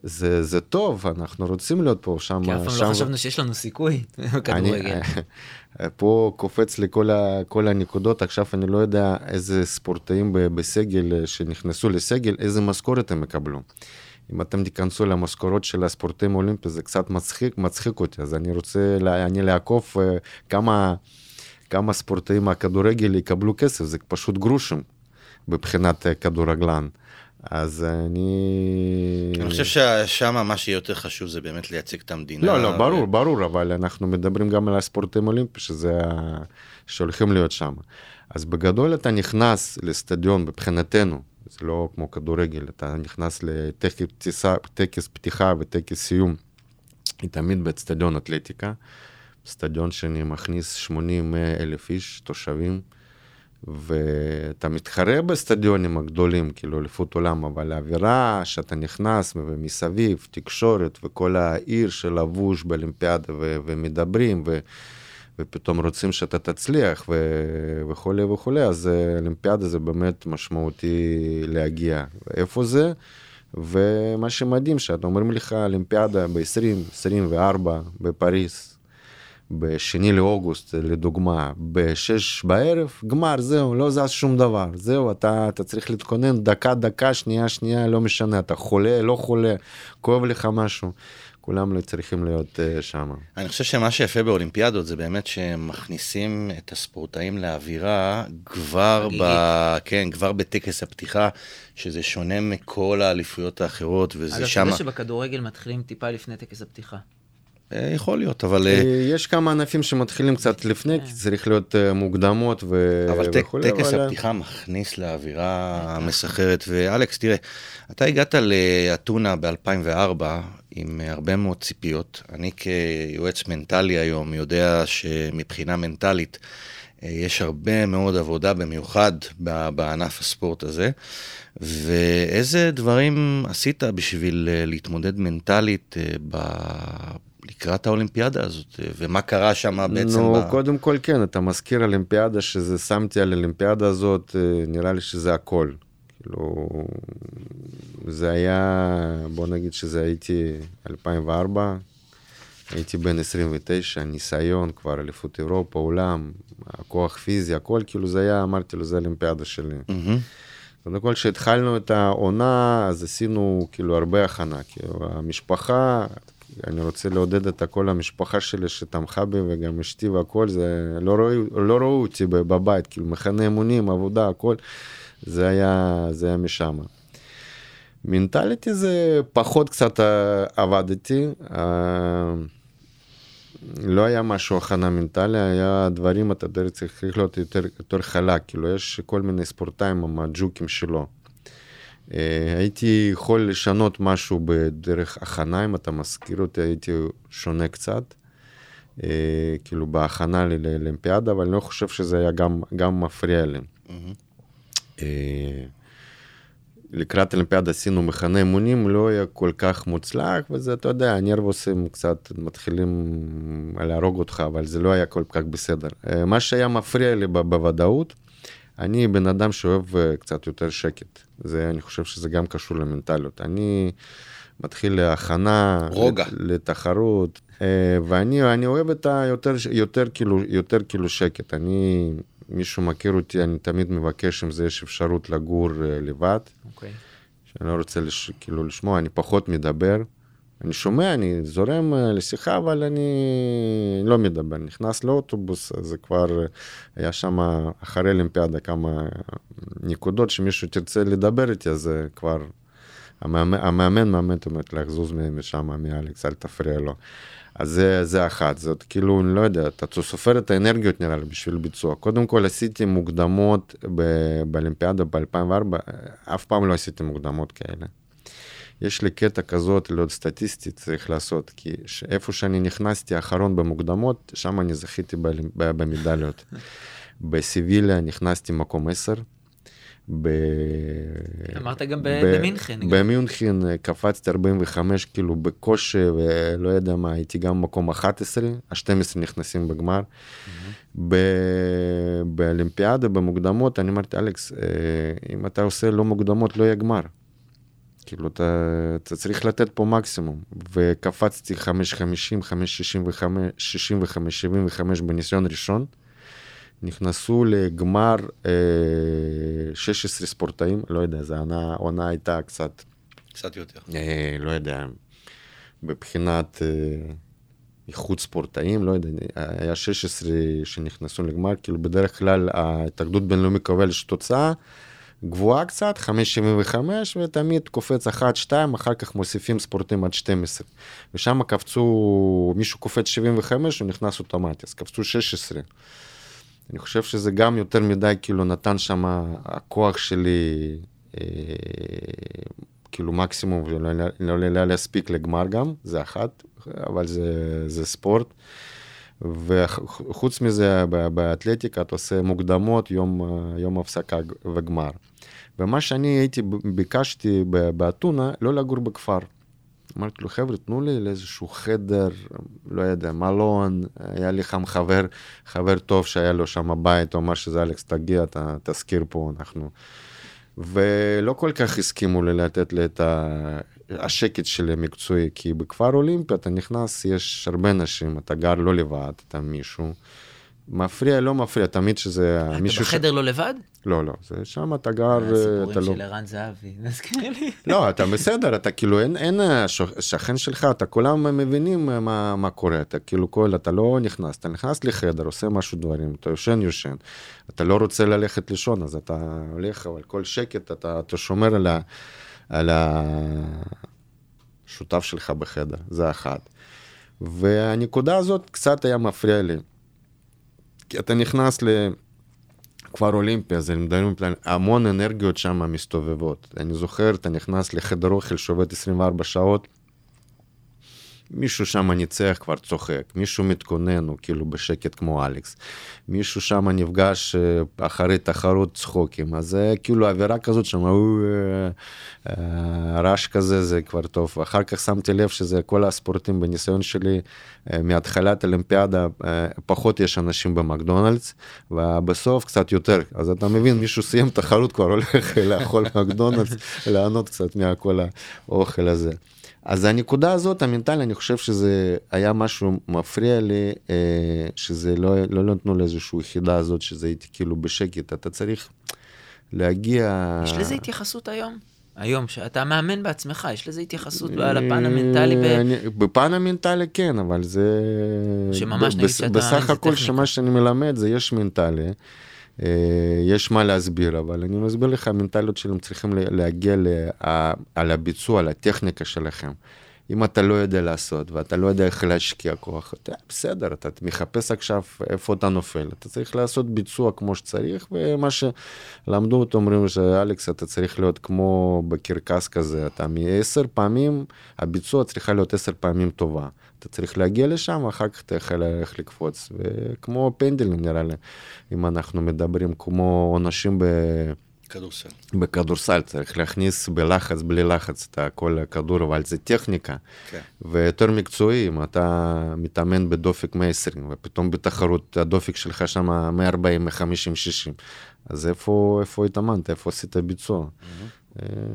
זה, זה טוב, אנחנו רוצים להיות פה, שם... כי אף פעם שם... לא חשבנו שיש לנו סיכוי בכדורגל. פה קופץ לי כל, ה, כל הנקודות, עכשיו אני לא יודע איזה ספורטאים בסגל, אה, שנכנסו לסגל, איזה משכורת הם יקבלו. אם אתם תיכנסו למשכורות של הספורטאים האולימפיים, זה קצת מצחיק, מצחיק אותי, אז אני רוצה, אני לעקוף אה, כמה, כמה ספורטאים מהכדורגל יקבלו כסף, זה פשוט גרושים מבחינת אה, כדורגלן. אז אני... אני חושב ששם מה שיהיה יותר חשוב זה באמת לייצג את המדינה. לא, לא, ברור, ברור, אבל אנחנו מדברים גם על הספורטים האולימפיים, שזה... שהולכים להיות שם. אז בגדול אתה נכנס לסטדיון מבחינתנו, זה לא כמו כדורגל, אתה נכנס לטקס פתיחה וטקס סיום, היא תמיד באצטדיון אתלטיקה, סטדיון שאני מכניס 80-100 אלף איש, תושבים. ואתה מתחרה בסטדיונים הגדולים, כאילו אליפות עולם, אבל האווירה שאתה נכנס ומסביב, תקשורת וכל העיר שלבוש באולימפיאדה ו- ומדברים, ו- ופתאום רוצים שאתה תצליח ו- וכולי וכולי, אז אולימפיאדה זה באמת משמעותי להגיע. איפה זה? ומה שמדהים, שאתה אומרים לך אולימפיאדה ב-2024 בפריז, בשני לאוגוסט, לדוגמה, בשש בערב, גמר, זהו, לא זז שום דבר. זהו, אתה, אתה צריך להתכונן דקה, דקה, שנייה, שנייה, לא משנה, אתה חולה, לא חולה, כואב לך משהו. כולם לא צריכים להיות uh, שם. אני חושב שמה שיפה באולימפיאדות זה באמת שהם מכניסים את הספורטאים לאווירה כבר, ב... כן, כבר בטקס הפתיחה, שזה שונה מכל האליפויות האחרות, וזה שם... אגב, אתה יודע שבכדורגל מתחילים טיפה לפני טקס הפתיחה. אה, יכול להיות, אבל... אה, יש כמה ענפים שמתחילים קצת לפני, כי צריך להיות אה, מוקדמות ו... אבל טקס הפתיחה מכניס לאווירה המסחרת. ואלכס, תראה, אתה הגעת לאתונה ב-2004 עם הרבה מאוד ציפיות. אני כיועץ מנטלי היום יודע שמבחינה מנטלית יש הרבה מאוד עבודה, במיוחד בענף הספורט הזה. ואיזה דברים עשית בשביל להתמודד מנטלית לקראת האולימפיאדה הזאת, ומה קרה שם בעצם? נו, ב... קודם כל כן, אתה מזכיר אולימפיאדה, שזה שמתי על האולימפיאדה הזאת, אה, נראה לי שזה הכל. כאילו, זה היה, בוא נגיד שזה הייתי 2004, הייתי בן 29, ניסיון כבר, אליפות אירופה, עולם, הכוח פיזי, הכל, כאילו זה היה, אמרתי לו, זה אולימפיאדה שלי. Mm-hmm. קודם כל, כשהתחלנו את העונה, אז עשינו כאילו הרבה הכנה, כאילו המשפחה, אני רוצה לעודד את כל המשפחה שלי שתמכה בי וגם אשתי והכל, זה לא ראו, לא אותי בבית, כאילו מחנה אמונים, עבודה, הכל, זה היה, זה היה משם. מנטליטי זה פחות קצת אה, עבדתי, אה, לא היה משהו הכנה מנטלי, היה דברים, אתה צריך להיות יותר, יותר חלק, כאילו יש כל מיני ספורטאים עם הג'וקים שלו. אה, הייתי יכול לשנות משהו בדרך הכנה, אם אתה מזכיר אותי, הייתי שונה קצת. אה, כאילו בהכנה לאולימפיאדה, אבל אני לא חושב שזה היה גם, גם מפריע לי. Mm-hmm. לקראת אולימפיאדה עשינו מחנה אמונים, לא היה כל כך מוצלח, וזה, אתה יודע, הנרבוסים קצת מתחילים להרוג אותך, אבל זה לא היה כל כך בסדר. מה שהיה מפריע לי בוודאות, אני בן אדם שאוהב אה, קצת יותר שקט. זה, אני חושב שזה גם קשור למנטליות. אני מתחיל להכנה, רוגע. לתחרות, אה, ואני אני אוהב את היותר יותר כאילו, יותר כאילו שקט. אני, מישהו מכיר אותי, אני תמיד מבקש אם זה יש אפשרות לגור אה, לבד. אוקיי. Okay. שאני לא רוצה לש, כאילו לשמוע, אני פחות מדבר. אני שומע, אני זורם אה, לשיחה, אבל אני לא מדבר. נכנס לאוטובוס, זה כבר היה שם אחרי אולימפיאדה כמה נקודות שמישהו תרצה לדבר איתי, אז כבר המאמן, מאמן אומרת לחזוז משם, מאלכס, אל תפריע לו. אז זה, זה אחת, זאת כאילו, אני לא יודע, אתה סופר את האנרגיות נראה לי בשביל ביצוע. קודם כל עשיתי מוקדמות באולימפיאדה ב-2004, אף פעם לא עשיתי מוקדמות כאלה. יש לי קטע כזאת, להיות סטטיסטי, צריך לעשות, כי איפה שאני נכנסתי האחרון במוקדמות, שם אני זכיתי במדליות. בסיביליה נכנסתי מקום 10. ב... אמרת גם במינכן. במינכן אה, קפצתי 45 כאילו בקושי ולא יודע מה הייתי גם מקום 11 ה-12 נכנסים בגמר. Mm-hmm. באולימפיאדה במוקדמות אני אמרתי אלכס אה, אם אתה עושה לא מוקדמות לא יהיה גמר. כאילו, אתה, אתה צריך לתת פה מקסימום. וקפצתי 5.50, 5.65, 65, 75 בניסיון ראשון. נכנסו לגמר אה, 16 ספורטאים, לא יודע, זו עונה, עונה הייתה קצת... קצת יותר. אה, לא יודע, מבחינת אה, איחוד ספורטאים, לא יודע, היה 16 שנכנסו לגמר, כאילו בדרך כלל ההתאגדות בינלאומית קובעת תוצאה גבוהה קצת, 5.75, ותמיד קופץ 1-2, אחר כך מוסיפים ספורטאים עד 12. ושם קפצו, מישהו קופץ 75, הוא נכנס אוטומטי, אז קפצו 16. אני חושב שזה גם יותר מדי, כאילו נתן שם הכוח שלי, אה, כאילו מקסימום, ולא לא, לא להספיק לגמר גם, זה אחת, אבל זה, זה ספורט. וחוץ מזה, באתלטיקה אתה עושה מוקדמות, יום, יום הפסקה וגמר. ומה שאני הייתי, ביקשתי באתונה, לא לגור בכפר. אמרתי לו, חבר'ה, תנו לי לאיזשהו חדר, לא יודע, מלון, היה לי חם חבר, חבר טוב שהיה לו שם בית, הוא אמר שזה אלכס, תגיע, אתה תזכיר פה, אנחנו... ולא כל כך הסכימו לי לתת לי את השקט שלי המקצועי, כי בכפר אולימפי אתה נכנס, יש הרבה נשים, אתה גר לא לבד, אתה מישהו. מפריע, לא מפריע, תמיד שזה... אתה בחדר ש... לא לבד? לא, לא, זה שם אתה גר, אתה לא... הסיפורים של ערן זהבי, מזכיר לי. לא, אתה בסדר, אתה כאילו, אין, אין שכן שלך, אתה כולם מבינים מה, מה קורה, אתה כאילו כל, אתה לא נכנס, אתה נכנס לחדר, עושה משהו דברים, אתה יושן, יושן, אתה לא רוצה ללכת לישון, אז אתה הולך, אבל כל שקט, אתה, אתה שומר על, ה, על השותף שלך בחדר, זה אחת. והנקודה הזאת קצת היה מפריע לי. אתה נכנס לכפר אולימפי, אז הם מדברים, המון אנרגיות שם מסתובבות. אני זוכר, אתה נכנס לחדר אוכל שעובד 24 שעות, מישהו שם ניצח כבר צוחק, מישהו מתכונן, הוא כאילו בשקט כמו אלכס. מישהו שם נפגש אה, אחרי תחרות צחוקים, אז זה כאילו אווירה כזאת שם, אה, אה, רעש כזה זה כבר טוב. אחר כך שמתי לב שזה כל הספורטים בניסיון שלי, מהתחלת אולימפיאדה פחות יש אנשים במקדונלדס, ובסוף קצת יותר. אז אתה מבין, מישהו סיים תחרות כבר הולך לאכול מקדונלדס, ליהנות קצת מכל האוכל הזה. אז הנקודה הזאת, המנטלי, אני חושב שזה היה משהו מפריע לי, אה, שזה לא, לא נתנו לאיזושהי יחידה הזאת, שזה הייתי כאילו בשקט, אתה צריך להגיע... יש לזה התייחסות היום? היום, שאתה מאמן בעצמך, יש לזה התייחסות על הפן המנטלי? ב... אני, בפן המנטלי כן, אבל זה... שממש נגיד שאתה... בסך הכל, שמה שאני מלמד זה יש מנטלי. אה, יש מה להסביר, אבל אני מסביר לך, המנטליות שלהם צריכים להגיע לה, על הביצוע, לטכניקה שלכם. אם אתה לא יודע לעשות ואתה לא יודע איך להשקיע כוח, אתה בסדר, אתה מחפש עכשיו איפה אתה נופל, אתה צריך לעשות ביצוע כמו שצריך, ומה שלמדו אותו אומרים שאלכס, אתה צריך להיות כמו בקרקס כזה, אתה מעשר פעמים, הביצוע צריכה להיות עשר פעמים טובה. אתה צריך להגיע לשם, אחר כך אתה יכול ללכת לקפוץ. וכמו פנדלים נראה לי, אם אנחנו מדברים כמו עונשים ב... כדורסל. בכדורסל צריך להכניס בלחץ, בלי לחץ את כל הכדור, אבל זה טכניקה. כן. ויותר מקצועי, אם אתה מתאמן בדופק 120, ופתאום בתחרות הדופק שלך שם 140, 150, 60, אז איפה, איפה התאמנת, איפה עשית ביצוע? Mm-hmm.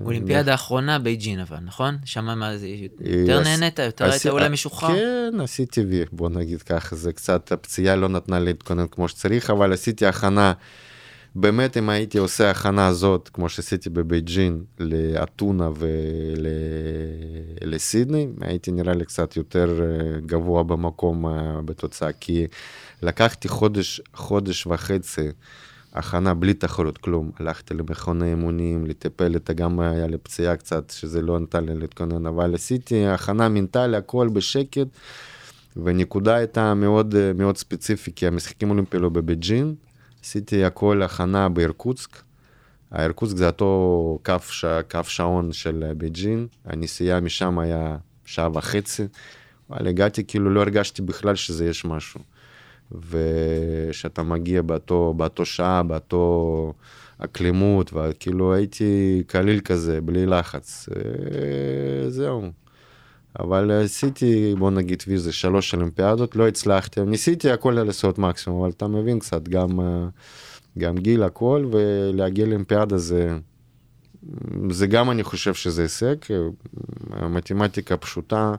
אולימפיאדה האחרונה בייג'ין אבל, נכון? שם מה זה, יותר נהנית? יותר היית אולי משוחרר? כן, עשיתי בוא נגיד ככה, זה קצת, הפציעה לא נתנה להתכונן כמו שצריך, אבל עשיתי הכנה, באמת אם הייתי עושה הכנה הזאת, כמו שעשיתי בבייג'ין, לאתונה ולסידני, הייתי נראה לי קצת יותר אה, גבוה במקום אה, בתוצאה, כי לקחתי חודש, חודש וחצי. הכנה בלי תחרות, כלום. הלכתי למכוני אימונים, לטפל, את גם היה לי פציעה קצת, שזה לא נתן לי להתכונן, אבל עשיתי הכנה מנטלי, הכל בשקט, ונקודה הייתה מאוד, מאוד ספציפי, כי המשחקים אולימפיים לא בבייג'ין, עשיתי הכל הכנה באירקוצק. האירקוצק זה אותו קו, ש... קו שעון של בייג'ין, הנסיעה משם היה שעה וחצי, אבל הגעתי, כאילו לא הרגשתי בכלל שזה יש משהו. ושאתה מגיע באותו, באותו שעה, באותו אקלימות, וכאילו הייתי קליל כזה, בלי לחץ. אה, זהו. אבל עשיתי, בוא נגיד, ויזה שלוש אולימפיאדות, לא הצלחתי, ניסיתי הכל לעשות מקסימום, אבל אתה מבין קצת, גם, אה, גם גיל, הכל, ולהגיע לאולימפיאדה זה, זה גם אני חושב שזה הישג, מתמטיקה פשוטה,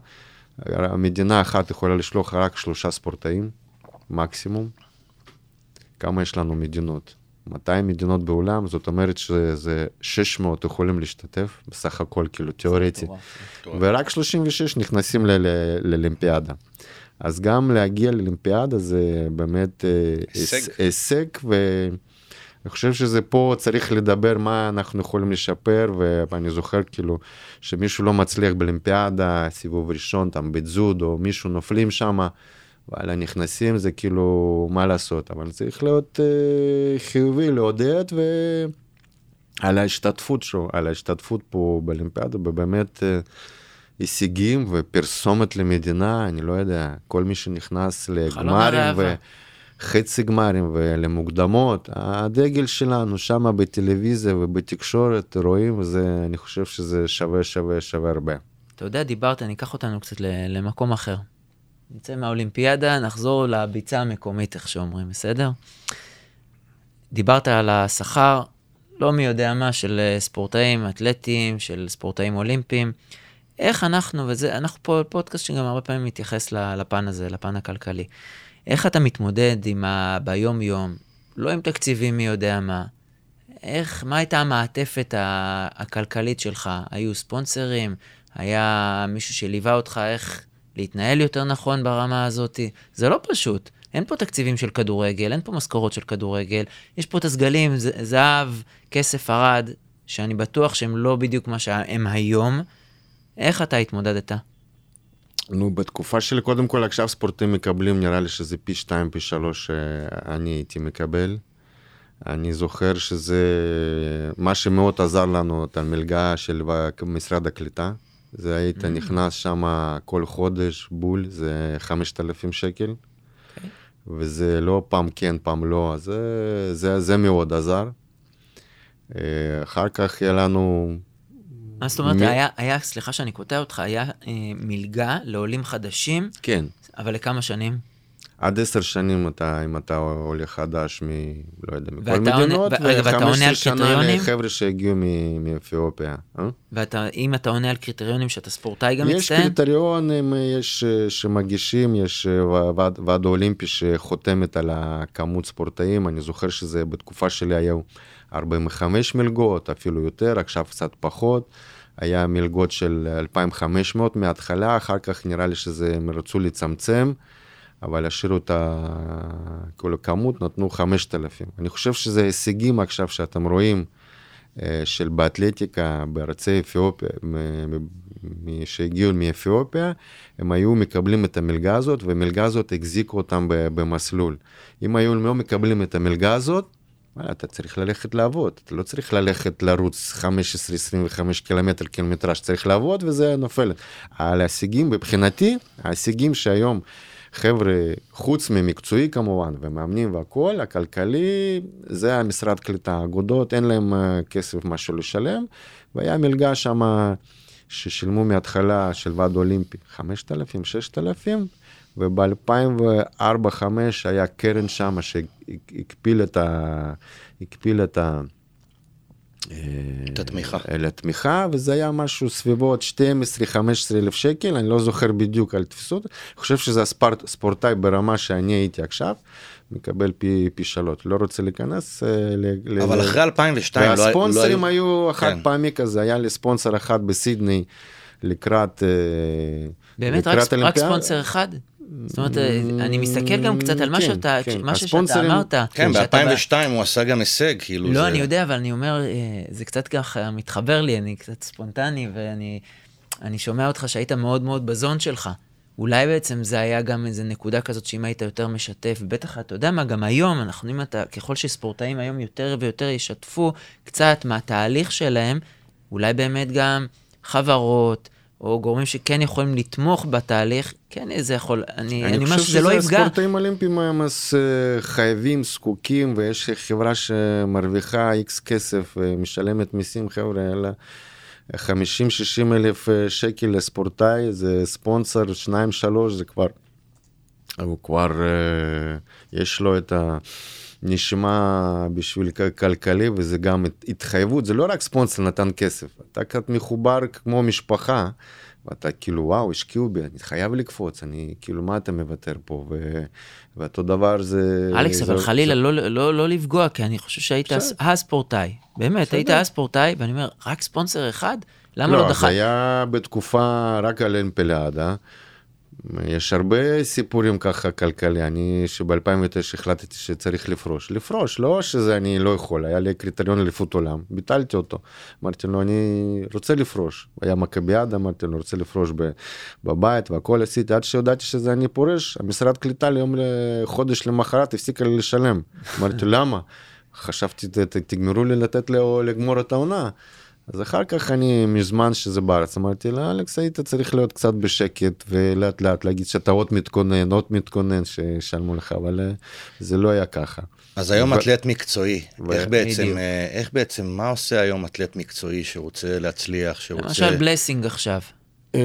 המדינה אחת יכולה לשלוח רק שלושה ספורטאים. מקסימום. כמה יש לנו מדינות? 200 מדינות בעולם, זאת אומרת שזה 600 יכולים להשתתף, בסך הכל כאילו תיאורטי, ורק 36 נכנסים לאולימפיאדה. אז גם להגיע לאולימפיאדה זה באמת אה, הישג, הישג ואני חושב שזה פה צריך לדבר מה אנחנו יכולים לשפר, ואני זוכר כאילו שמישהו לא מצליח באולימפיאדה, סיבוב ראשון, там בזוד, או מישהו נופלים שמה. וואלה, נכנסים, זה כאילו, מה לעשות, אבל צריך להיות אה, חיובי, לעודד, ועל ההשתתפות שלו, על ההשתתפות פה באולימפיאדה, ובאמת אה, הישגים ופרסומת למדינה, אני לא יודע, כל מי שנכנס לגמרים וחצי גמרים ולמוקדמות, הדגל שלנו שם בטלוויזיה ובתקשורת, רואים, וזה, אני חושב שזה שווה, שווה, שווה הרבה. אתה יודע, דיברת, אני אקח אותנו קצת למקום אחר. נצא מהאולימפיאדה, נחזור לביצה המקומית, איך שאומרים, בסדר? דיברת על השכר, לא מי יודע מה, של אה, ספורטאים אתלטיים, של ספורטאים אולימפיים. איך אנחנו, וזה, אנחנו פה פודקאסט שגם הרבה פעמים מתייחס לפן הזה, לפן הכלכלי. איך אתה מתמודד עם ה... ביום-יום, לא עם תקציבים מי יודע מה, איך, מה הייתה המעטפת הכלכלית שלך? היו ספונסרים? היה מישהו שליווה אותך? איך, להתנהל יותר נכון ברמה הזאת. זה לא פשוט. אין פה תקציבים של כדורגל, אין פה משכורות של כדורגל, יש פה את הסגלים, זהב, כסף, ארד, שאני בטוח שהם לא בדיוק מה שהם היום. איך אתה התמודדת? נו, בתקופה שלי, קודם כל, עכשיו ספורטים מקבלים, נראה לי שזה פי שתיים, פי שלוש שאני הייתי מקבל. אני זוכר שזה מה שמאוד עזר לנו, את המלגה של משרד הקליטה. זה היית mm-hmm. נכנס שם כל חודש בול, זה 5,000 שקל. Okay. אוקיי. וזה לא פעם כן, פעם לא, אז זה, זה, זה מאוד עזר. אה, אחר כך יהיה לנו... מה זאת אומרת, מ... היה, היה, סליחה שאני קוטע אותך, היה אה, מלגה לעולים חדשים? כן. אבל לכמה שנים? עד עשר שנים אתה, אם אתה עולה חדש מ... לא יודע, מכל מדינות, ו-15 שנה לחבר'ה שהגיעו מאתיופיה. אה? ואם אתה עונה על קריטריונים שאתה ספורטאי גם מצטיין? יש קריטריונים, יש שמגישים, יש ועד, ועד אולימפי שחותמת על הכמות ספורטאים, אני זוכר שזה בתקופה שלי היו 45 מלגות, אפילו יותר, עכשיו קצת פחות. היה מלגות של 2,500 מההתחלה, אחר כך נראה לי שזה, הם רצו לצמצם. אבל השאירו את כל הכמות, נתנו 5,000. אני חושב שזה הישגים עכשיו שאתם רואים אה, של באתלטיקה בארצי אתיופיה, שהגיעו מאתיופיה, הם היו מקבלים את המלגה הזאת, והמלגה הזאת החזיקו אותם במסלול. אם היו לא מקבלים את המלגה הזאת, אתה צריך ללכת לעבוד, אתה לא צריך ללכת לרוץ 15-25 קילומטר קילומטרש, צריך לעבוד וזה נופל. על ההישגים, מבחינתי, ההישגים שהיום חבר'ה, חוץ ממקצועי כמובן, ומאמנים והכול, הכלכלי, זה המשרד קליטה. אגודות, אין להם אה, כסף משהו לשלם, והיה מלגה שם ששילמו מההתחלה של ועד אולימפי, 5,000, 6,000, וב-2004-2005 היה קרן שם שהקפיל את ה... את ה... את התמיכה. לתמיכה, וזה היה משהו סביבות 12-15 אלף שקל, אני לא זוכר בדיוק על תפיסות, אני חושב שזה הספורט, ספורטאי ברמה שאני הייתי עכשיו, מקבל פי, פי שלוש, לא רוצה להיכנס. אה, אבל ל... אחרי 2002 לא, והספונסרים לא היו, היו חד כן. פעמי כזה, היה לי ספונסר אחד בסידני לקראת, אה, באמת, לקראת רק, רק ספונסר אחד? זאת אומרת, אני מסתכל גם קצת על מה כן, שאתה, כן. שאתה אמרת. כן, ב-2002 הוא עשה גם הישג, כאילו. לא, אני יודע, אבל אני אומר, אה, זה קצת ככה מתחבר לי, אני קצת ספונטני, ואני שומע אותך שהיית מאוד מאוד בזון שלך. אולי בעצם זה היה גם איזה נקודה כזאת שאם היית יותר משתף, בטח אתה יודע מה, גם היום, אנחנו, אם אתה, ככל שספורטאים היום יותר ויותר ישתפו קצת מהתהליך שלהם, אולי באמת גם חברות, או גורמים שכן יכולים לתמוך בתהליך, כן, זה יכול, אני, אני, אני אומר שזה לא יפגע. אני חושב שהספורטאים האולימפיים הם אה, חייבים, זקוקים, ויש חברה שמרוויחה איקס כסף ומשלמת מיסים, חבר'ה, אלא 50-60 אלף אה, שקל לספורטאי, זה ספונסר, שניים, שלוש, זה כבר, הוא כבר, אה, יש לו את ה... נשמע בשביל כלכלי, וזה גם התחייבות, זה לא רק ספונסר נתן כסף, אתה קצת מחובר כמו משפחה, ואתה כאילו, וואו, השקיעו בי, אני חייב לקפוץ, אני, כאילו, מה אתה מוותר פה? ו... ואותו דבר זה... אלכס, אבל זה- חלילה זה- לא, לא, לא לפגוע, כי אני חושב שהיית. הספורטאי. באמת, היית בסדר. הספורטאי, ואני אומר, רק ספונסר אחד? למה לא, לא זה דחת? היה בתקופה רק על אנפליאדה. יש הרבה סיפורים ככה כלכלי, אני שב-2009 החלטתי שצריך לפרוש. לפרוש, לא שזה אני לא יכול, היה לי קריטריון אליפות עולם, ביטלתי אותו. אמרתי לו, אני רוצה לפרוש. היה מכביאדה, אמרתי לו, רוצה לפרוש בבית והכל עשיתי, עד שהודעתי שזה אני פורש, המשרד קליטה לי יום לחודש למחרת הפסיקה לי לשלם. אמרתי, למה? חשבתי, "ת- ת- תגמרו לי לתת לו לגמור את העונה. אז אחר כך אני, מזמן שזה בארץ, אמרתי לה, אלכס, היית צריך להיות קצת בשקט ולאט לאט להגיד שאתה עוד מתכונן, עוד מתכונן שישלמו לך, אבל אה, זה לא היה ככה. אז היום ו- אתלט מקצועי, ו- איך בעצם, בדיוק. אה, איך בעצם, מה עושה היום אתלט מקצועי שרוצה להצליח, שרוצה... למשל בלסינג עכשיו. אה,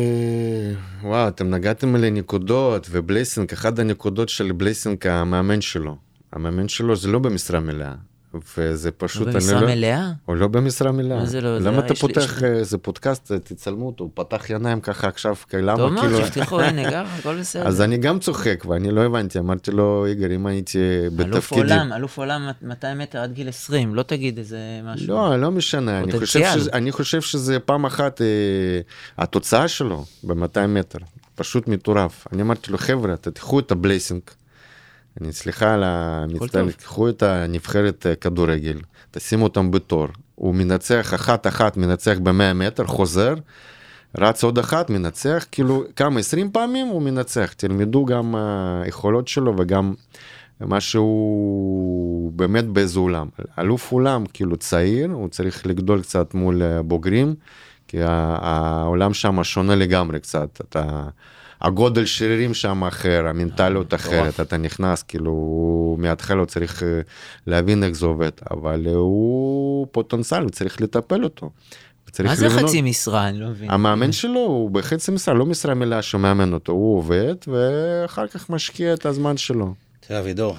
וואו, אתם נגעתם על הנקודות, ובלייסינג, אחת הנקודות של בלייסינג, המאמן שלו. המאמן שלו זה לא במשרה מלאה, וזה פשוט... לא במשרה מלאה? הוא לא במשרה מלאה. מה זה לא? זה למה אתה יש לי- פותח איזה פודקאסט, תצלמו אותו, הוא פתח עיניים ככה עכשיו, למה טוב מאוד, כאילו... שיפתחו, הנה, ככה, הכל בסדר. אז אני גם צוחק, ואני לא הבנתי, אמרתי לו, איגר, אם הייתי אלוף בתפקידי... עולם, אלוף עולם 200 מטר עד גיל 20, לא תגיד איזה משהו. לא, לא משנה, אני חושב. שזה, אני חושב שזה פעם אחת, אה, התוצאה שלו ב-200 מטר, פשוט מטורף. אני אמרתי לו, חבר'ה, אתם תיקחו את הבלייסינג, אני סליחה על המצטער. תיקחו את הנבחרת אה, כדורגל, תשימו אותם בתור, הוא מנצח אחת-אחת, מנצח ב-100 מטר, חוזר, רץ עוד אחת, מנצח, כאילו, כמה, 20 פעמים הוא מנצח, תלמדו גם היכולות שלו וגם מה שהוא באמת באיזה עולם. אלוף עולם, כאילו צעיר, הוא צריך לגדול קצת מול בוגרים, כי העולם שם שונה לגמרי קצת, אתה... הגודל שרירים שם אחר, המנטליות אחרת, אתה נכנס, כאילו, מההתחלה הוא צריך אה, להבין איך זה עובד, אבל אה, הוא פוטנציאל, צריך לטפל אותו. צריך מה זה לבנות- חצי משרה? אני לא מבין. המאמן שלו הוא בחצי משרה, לא משרה מלאה שהוא מאמן אותו, הוא עובד ואחר כך משקיע את הזמן שלו. תראה, אבידור,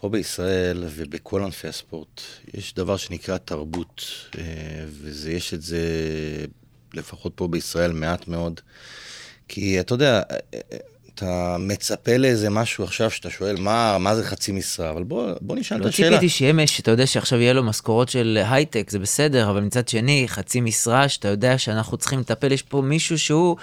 פה בישראל ובכל ענפי הספורט, יש דבר שנקרא תרבות, אה, ויש את זה, לפחות פה בישראל, מעט מאוד. כי אתה יודע, אה, אה, אתה מצפה לאיזה משהו עכשיו שאתה שואל, מה, מה זה חצי משרה? אבל בוא, בוא נשאל את לא השאלה. ציפיתי שיהיה מש, שאתה יודע שעכשיו יהיה לו משכורות של הייטק, זה בסדר, אבל מצד שני, חצי משרה, שאתה יודע שאנחנו צריכים לטפל, יש פה מישהו שהוא,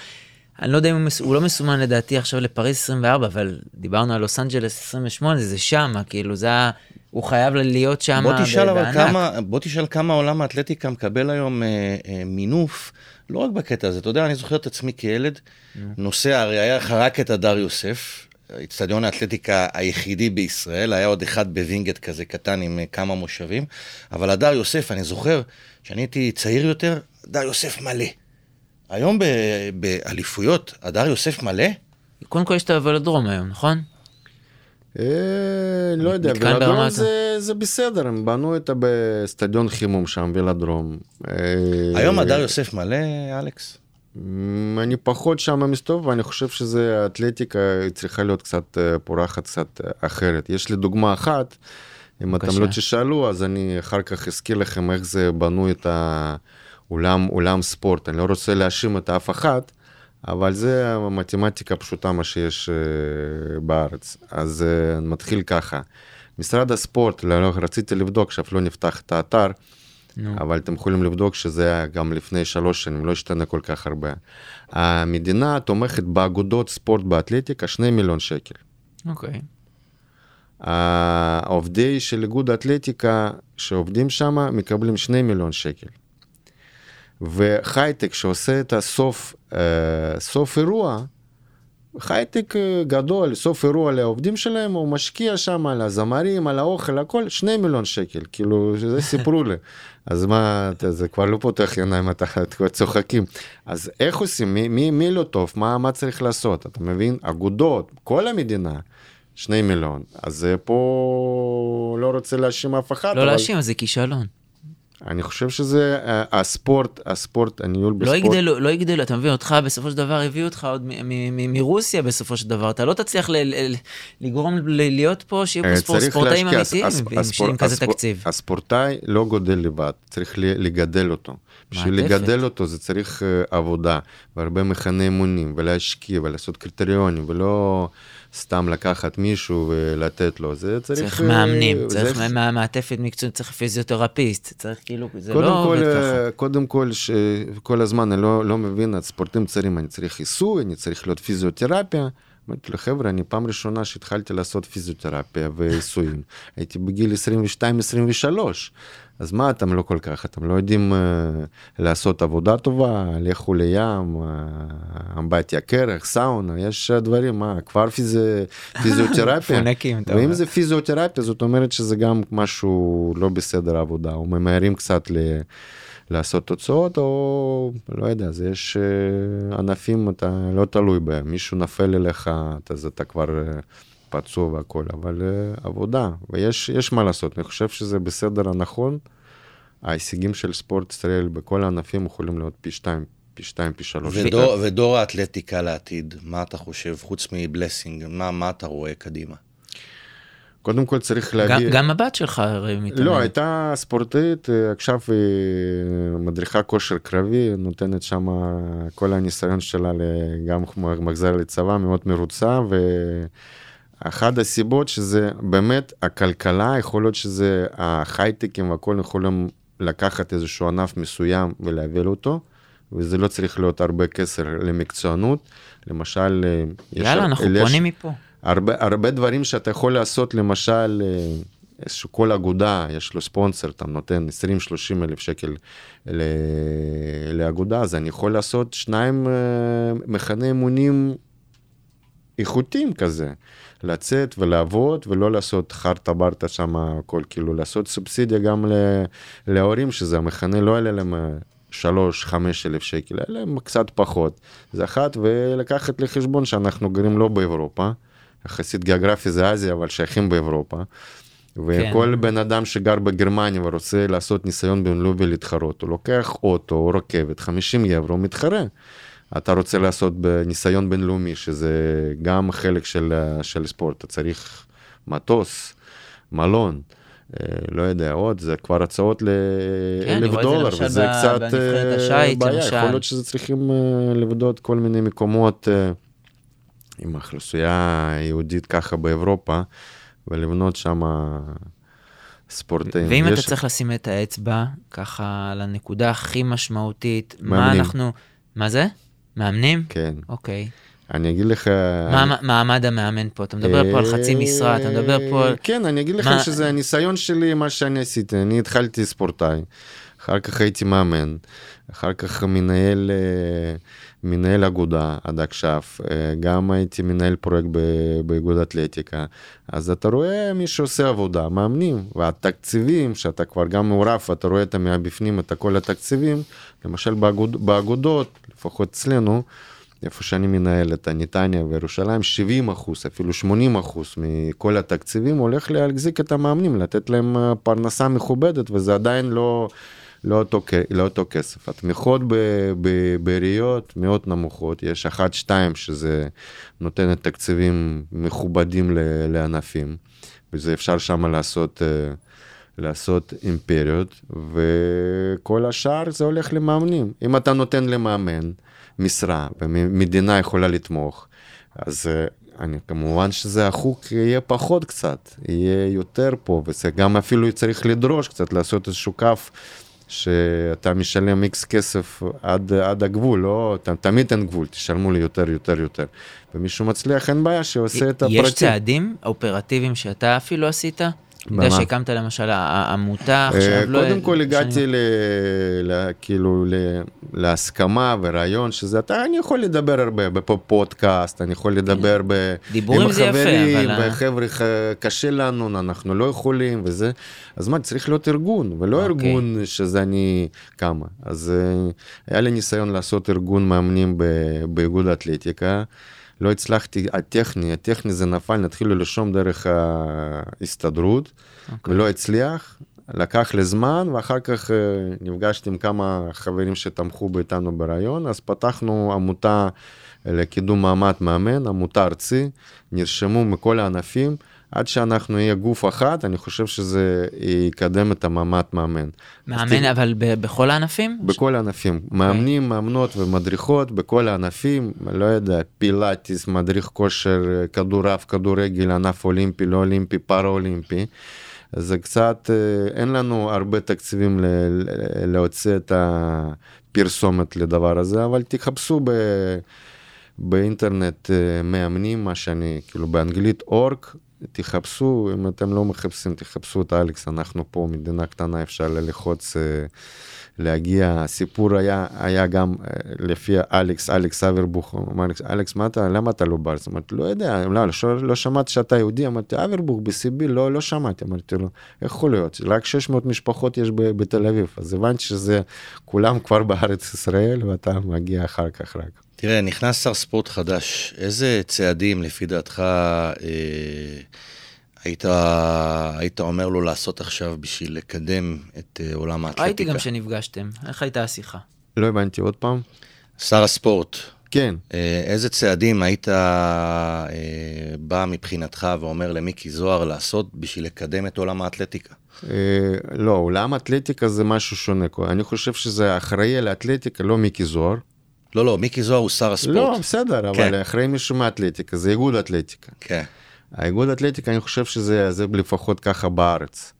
אני לא יודע אם הוא, מס- הוא לא מסומן לדעתי עכשיו לפריז 24, אבל דיברנו על לוס אנג'לס 28, זה שמה, כאילו, זה ה... הוא חייב להיות שם בוא תשאל אבל. כמה, בוא תשאל כמה עולם האתלטיקה מקבל היום אה, אה, מינוף, לא רק בקטע הזה, אתה יודע, אני זוכר את עצמי כילד, נוסע, הרי היה לך רק את הדר יוסף, אצטדיון האתלטיקה היחידי בישראל, היה עוד אחד בווינגייט כזה קטן עם אה, כמה מושבים, אבל הדר יוסף, אני זוכר, כשאני הייתי צעיר יותר, הדר יוסף מלא. היום באליפויות, הדר יוסף מלא? קודם כל יש את הוולודרום היום, נכון? אה, לא יודע, ולדרום זה, זה בסדר, הם בנו את באצטדיון חימום שם, ולדרום. אה, היום הדר יוסף מלא, אלכס? מ, אני פחות שם מסתובב, ואני חושב שזה, האתלטיקה צריכה להיות קצת אה, פורחת, קצת אחרת. יש לי דוגמה אחת, אם אתם. לא תשאלו, אז אני אחר כך אזכיר לכם איך זה בנו את האולם אולם ספורט. אני לא רוצה להאשים את אף אחד, אבל זה המתמטיקה הפשוטה מה שיש אה, בארץ. אז אה, מתחיל ככה. משרד הספורט, לא, לא, רציתי לבדוק, עכשיו לא נפתח את האתר, נו. אבל אתם יכולים לבדוק שזה היה גם לפני שלוש שנים, לא השתנה כל כך הרבה. המדינה תומכת באגודות ספורט באתלטיקה 2 מיליון שקל. אוקיי. העובדי של איגוד האתלטיקה שעובדים שם מקבלים 2 מיליון שקל. וחייטק שעושה את הסוף, אה, סוף אירוע, הייטק אה, גדול, סוף אירוע לעובדים שלהם, הוא משקיע שם על הזמרים, על האוכל, הכל, שני מיליון שקל, כאילו, זה סיפרו לי. אז מה, אתה- זה כבר לא פותח עיניים, אתה כבר צוחקים. אז איך עושים, מי, מי, מי לא טוב, מה, מה צריך לעשות, אתה מבין? אגודות, כל המדינה, שני מיליון. אז אה, פה לא רוצה להאשים אף אחד, לא אבל להאשים, זה כישלון. אני חושב שזה אה, הספורט, הספורט, הניהול לא בספורט. יגדלו, לא יגדלו, אתה מבין, אותך בסופו של דבר הביאו אותך עוד מרוסיה בסופו של דבר, אתה לא תצליח לגרום להיות פה, שיהיו פה אה, ספורט- ספורטאים. אמיתיים עם- כזה תקציב. הספורטאי לא גודל לבד, צריך לגדל אותו. בשביל. לגדל אותו זה צריך אה, עבודה, והרבה מכני אימונים, ולהשקיע, ולעשות קריטריונים, ולא סתם לקחת מישהו ולתת לו, זה צריך... צריך אה, מאמנים, זה- צריך מה- מעטפת מקצועית, צריך פיזיותרפיסט, צריך כאילו, זה לא כל, עובד ככה. אה, קודם כל, ש... כל הזמן אני לא, לא מבין, הספורטים צעירים, אני צריך עיסוי, אני צריך להיות פיזיותרפיה. אמרתי לו, חבר'ה, אני פעם ראשונה שהתחלתי לעשות פיזיותרפיה ועיסויים, הייתי בגיל 22-23, אז מה אתם לא כל כך, אתם לא יודעים uh, לעשות עבודה טובה, לכו לים, uh, אמבטיה קרח, סאונה, יש דברים, מה, כבר פיזי... פיזיותרפיה. מפונקים, אתה ואם. זה פיזיותרפיה, זאת אומרת שזה גם משהו לא בסדר עבודה, או ממהרים קצת ל... לעשות תוצאות, או לא יודע, אז יש אה, ענפים, אתה לא תלוי בהם, מישהו נפל אליך, אז אתה כבר אה, פצוע והכל, אבל אה, עבודה, ויש יש מה לעשות, אני חושב שזה בסדר הנכון. ההישגים של ספורט ישראל בכל הענפים יכולים להיות פי שתיים, פי שתיים, פי שלוש. ודור, ודור האתלטיקה לעתיד, מה אתה חושב, חוץ מבלסינג, מה, מה אתה רואה קדימה? קודם כל צריך גם- להגיד... גם הבת שלך הרי מתאמנת. לא, הייתה ספורטאית, אה, עכשיו היא מדריכה כושר קרבי, נותנת שם כל הניסיון שלה גם מחזר לצבא, מאוד מרוצה, ואחת הסיבות שזה באמת הכלכלה, יכול להיות שזה ההייטקים והכל יכולים לקחת איזשהו ענף מסוים ולהביא אותו. וזה לא צריך להיות הרבה כסף למקצוענות. למשל, אה, יש- יאללה, אנחנו יש- פונים מפה. הרבה, הרבה דברים שאתה יכול לעשות, למשל, אה, איזשהו כל אגודה, יש לו ספונסר, אתה נותן 20-30 אלף שקל ל- לאגודה, אז אני יכול לעשות שניים אה, מחנה אימונים איכותיים כזה. לצאת ולעבוד ולא לעשות חרטה ברטה שם הכל כאילו לעשות סובסידיה גם להורים שזה המחנה לא יעלה להם אה, שלוש חמש אלף שקל יעלה להם קצת פחות זה אחת ולקחת לחשבון שאנחנו גרים לא באירופה יחסית גיאוגרפי זה אסיה אבל שייכים באירופה. וכל כן. בן אדם שגר בגרמניה ורוצה לעשות ניסיון בינלאומי להתחרות הוא לוקח אוטו או רכבת 50 יורו מתחרה. אתה רוצה לעשות בניסיון בינלאומי שזה גם חלק של, של ספורט אתה צריך מטוס מלון. אה, לא יודע עוד זה כבר הצעות כן, לאלף זה דולר וזה ב- קצת אה, השיט, בעיה למשל. יכול להיות שזה צריכים אה, לבדות כל מיני מקומות עם אוכלוסייה יהודית ככה באירופה ולבנות שם ספורטאים. ואם אתה יש- צריך לשים את האצבע ככה על הנקודה הכי משמעותית, מה מאמנים. אנחנו... מה זה? מאמנים? כן אוקיי. אני אגיד לך מה מעמד המאמן פה? אתה מדבר פה על חצי משרה, אתה מדבר פה על... כן, אני אגיד מה- שזה הניסיון שלי, מה שאני עשיתי. אני התחלתי ספורטאי, אחר כך הייתי מאמן, אחר כך מנהל, אה, מנהל אגודה עד עכשיו, אה, גם הייתי מנהל פרויקט באיגוד אתלטיקה. אז אתה רואה מי שעושה עבודה, מאמנים, והתקציבים, שאתה כבר גם מעורב, אתה רואה את מבפנים את כל התקציבים, למשל באגוד, באגודות, לפחות אצלנו, איפה שאני מנהל את הנתניה וירושלים, 70 אחוז, אפילו 80 אחוז מכל התקציבים הולך להחזיק את המאמנים, לתת להם אה, פרנסה מכובדת, וזה עדיין לא, לא, אותו, לא אותו כסף. התמיכות בעיריות מאוד נמוכות, יש אחת, שתיים, שזה נותנת תקציבים מכובדים לענפים, וזה אפשר שם לעשות... אה, לעשות אימפריות, וכל השאר זה הולך למאמנים. אם אתה נותן למאמן משרה, ומדינה יכולה לתמוך, אז אה, אני, כמובן שזה החוק יהיה פחות קצת, יהיה יותר פה, וזה גם אפילו צריך לדרוש קצת, לעשות איזשהו קו. שאתה משלם איקס כסף עד, עד הגבול, לא, ת, תמיד אין גבול, תשלמו לי יותר, יותר, יותר. ומישהו מצליח, אין בעיה, שעושה את הפרטים. יש צעדים אופרטיביים שאתה אפילו עשית? אתה יודע? שהקמת למשל עמותה עכשיו, אה, לא... קודם כל הגעתי כאילו להסכמה ורעיון שזה אתה אני יכול לדבר הרבה בפודקאסט אני יכול לדבר ב, דיבורים עם זה יפה, אבל ה- וחבר'ה ח- קשה לנו אנחנו לא יכולים וזה אז מה צריך להיות ארגון ולא אוקיי. ארגון שזה אני כמה אז אה, היה לי ניסיון לעשות ארגון מאמנים באיגוד האתלטיקה. לא הצלחתי, הטכני, הטכני זה נפל, נתחילו לרשום דרך ההסתדרות, אוקיי. ולא הצליח, לקח לי זמן, ואחר כך אה, נפגשתי עם כמה חברים שתמכו באיתנו ברעיון, אז פתחנו עמותה לקידום מעמד מאמן, עמותה ארצי, נרשמו מכל הענפים. עד שאנחנו נהיה גוף אחת, אני חושב שזה יקדם את המעמד מאמן. מאמן אבל ב- בכל הענפים? בכל הענפים. מאמנים, מאמנות ומדריכות בכל הענפים, לא יודע, פילאטיס, מדריך כושר, כדורעף, כדורגל, ענף אולימפי, לא אולימפי, פארה אולימפי. זה קצת, אה, אין לנו הרבה תקציבים ל- ל- להוציא את הפרסומת לדבר הזה, אבל תחפשו ב... באינטרנט אה, מאמנים, מה שאני, כאילו באנגלית אורק, תחפשו, אם אתם לא מחפשים, תחפשו את אלכס, אנחנו פה מדינה קטנה, אפשר ללחוץ, אה, להגיע. הסיפור היה, היה גם אה, לפי אלכס, אלכס אברבוך, אמר, אלכס, מה אתה, למה אתה לא בארץ? אמרתי, לא יודע, לא, לא, לא שמעתי שאתה יהודי, אמרתי, אברבוך בסיבי, לא, לא שמעתי, אמרתי לו, איך יכול להיות? רק 600 משפחות יש בתל אביב, אז הבנתי שזה, כולם כבר בארץ ישראל, ואתה מגיע אחר כך רק. תראה, נכנס שר ספורט חדש, איזה צעדים לפי דעתך אה, היית, היית אומר לו לעשות עכשיו בשביל לקדם את אה, עולם האתלטיקה? ראיתי גם שנפגשתם, איך הייתה השיחה? לא הבנתי עוד פעם? שר הספורט, כן, אה, איזה צעדים היית אה, בא מבחינתך ואומר למיקי זוהר לעשות בשביל לקדם את עולם האתלטיקה? אה, לא, עולם אתלטיקה זה משהו שונה. אני חושב שזה אחראי על האתלטיקה, לא מיקי זוהר. לא, לא, מיקי זוהר הוא שר הספורט. לא, בסדר, כן. אבל אחראי מישהו מאתלטיקה, זה איגוד אתלטיקה. כן. האיגוד אתלטיקה, אני חושב שזה זה לפחות ככה בארץ.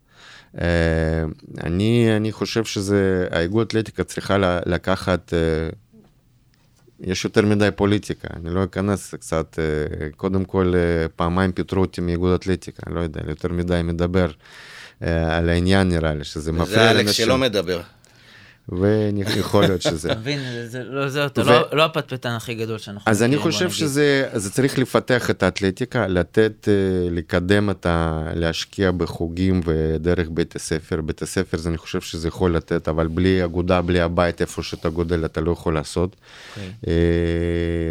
אה, אני, אני חושב שזה, האיגוד אתלטיקה צריכה לקחת, אה, יש יותר מדי פוליטיקה, אני לא אכנס קצת, אה, קודם כל פעמיים פיטרו אותי מאיגוד אתלטיקה, אני לא יודע, יותר מדי מדבר על העניין נראה לי, שזה זה מפריע אלכס לאנשים, שלא מדבר. ויכול להיות שזה. אתה מבין, זה- לא- זה אתה ו- לא- לא הפטפטן הכי גדול שאנחנו אז אני חושב. שזה זה צריך לפתח את האתלטיקה, לתת, אה, לקדם את ה... להשקיע בחוגים ודרך בית הספר. בית הספר אני חושב שזה יכול לתת, אבל בלי אגודה, בלי הבית, איפה שאתה גודל, אתה לא יכול לעשות. אוקיי. אה,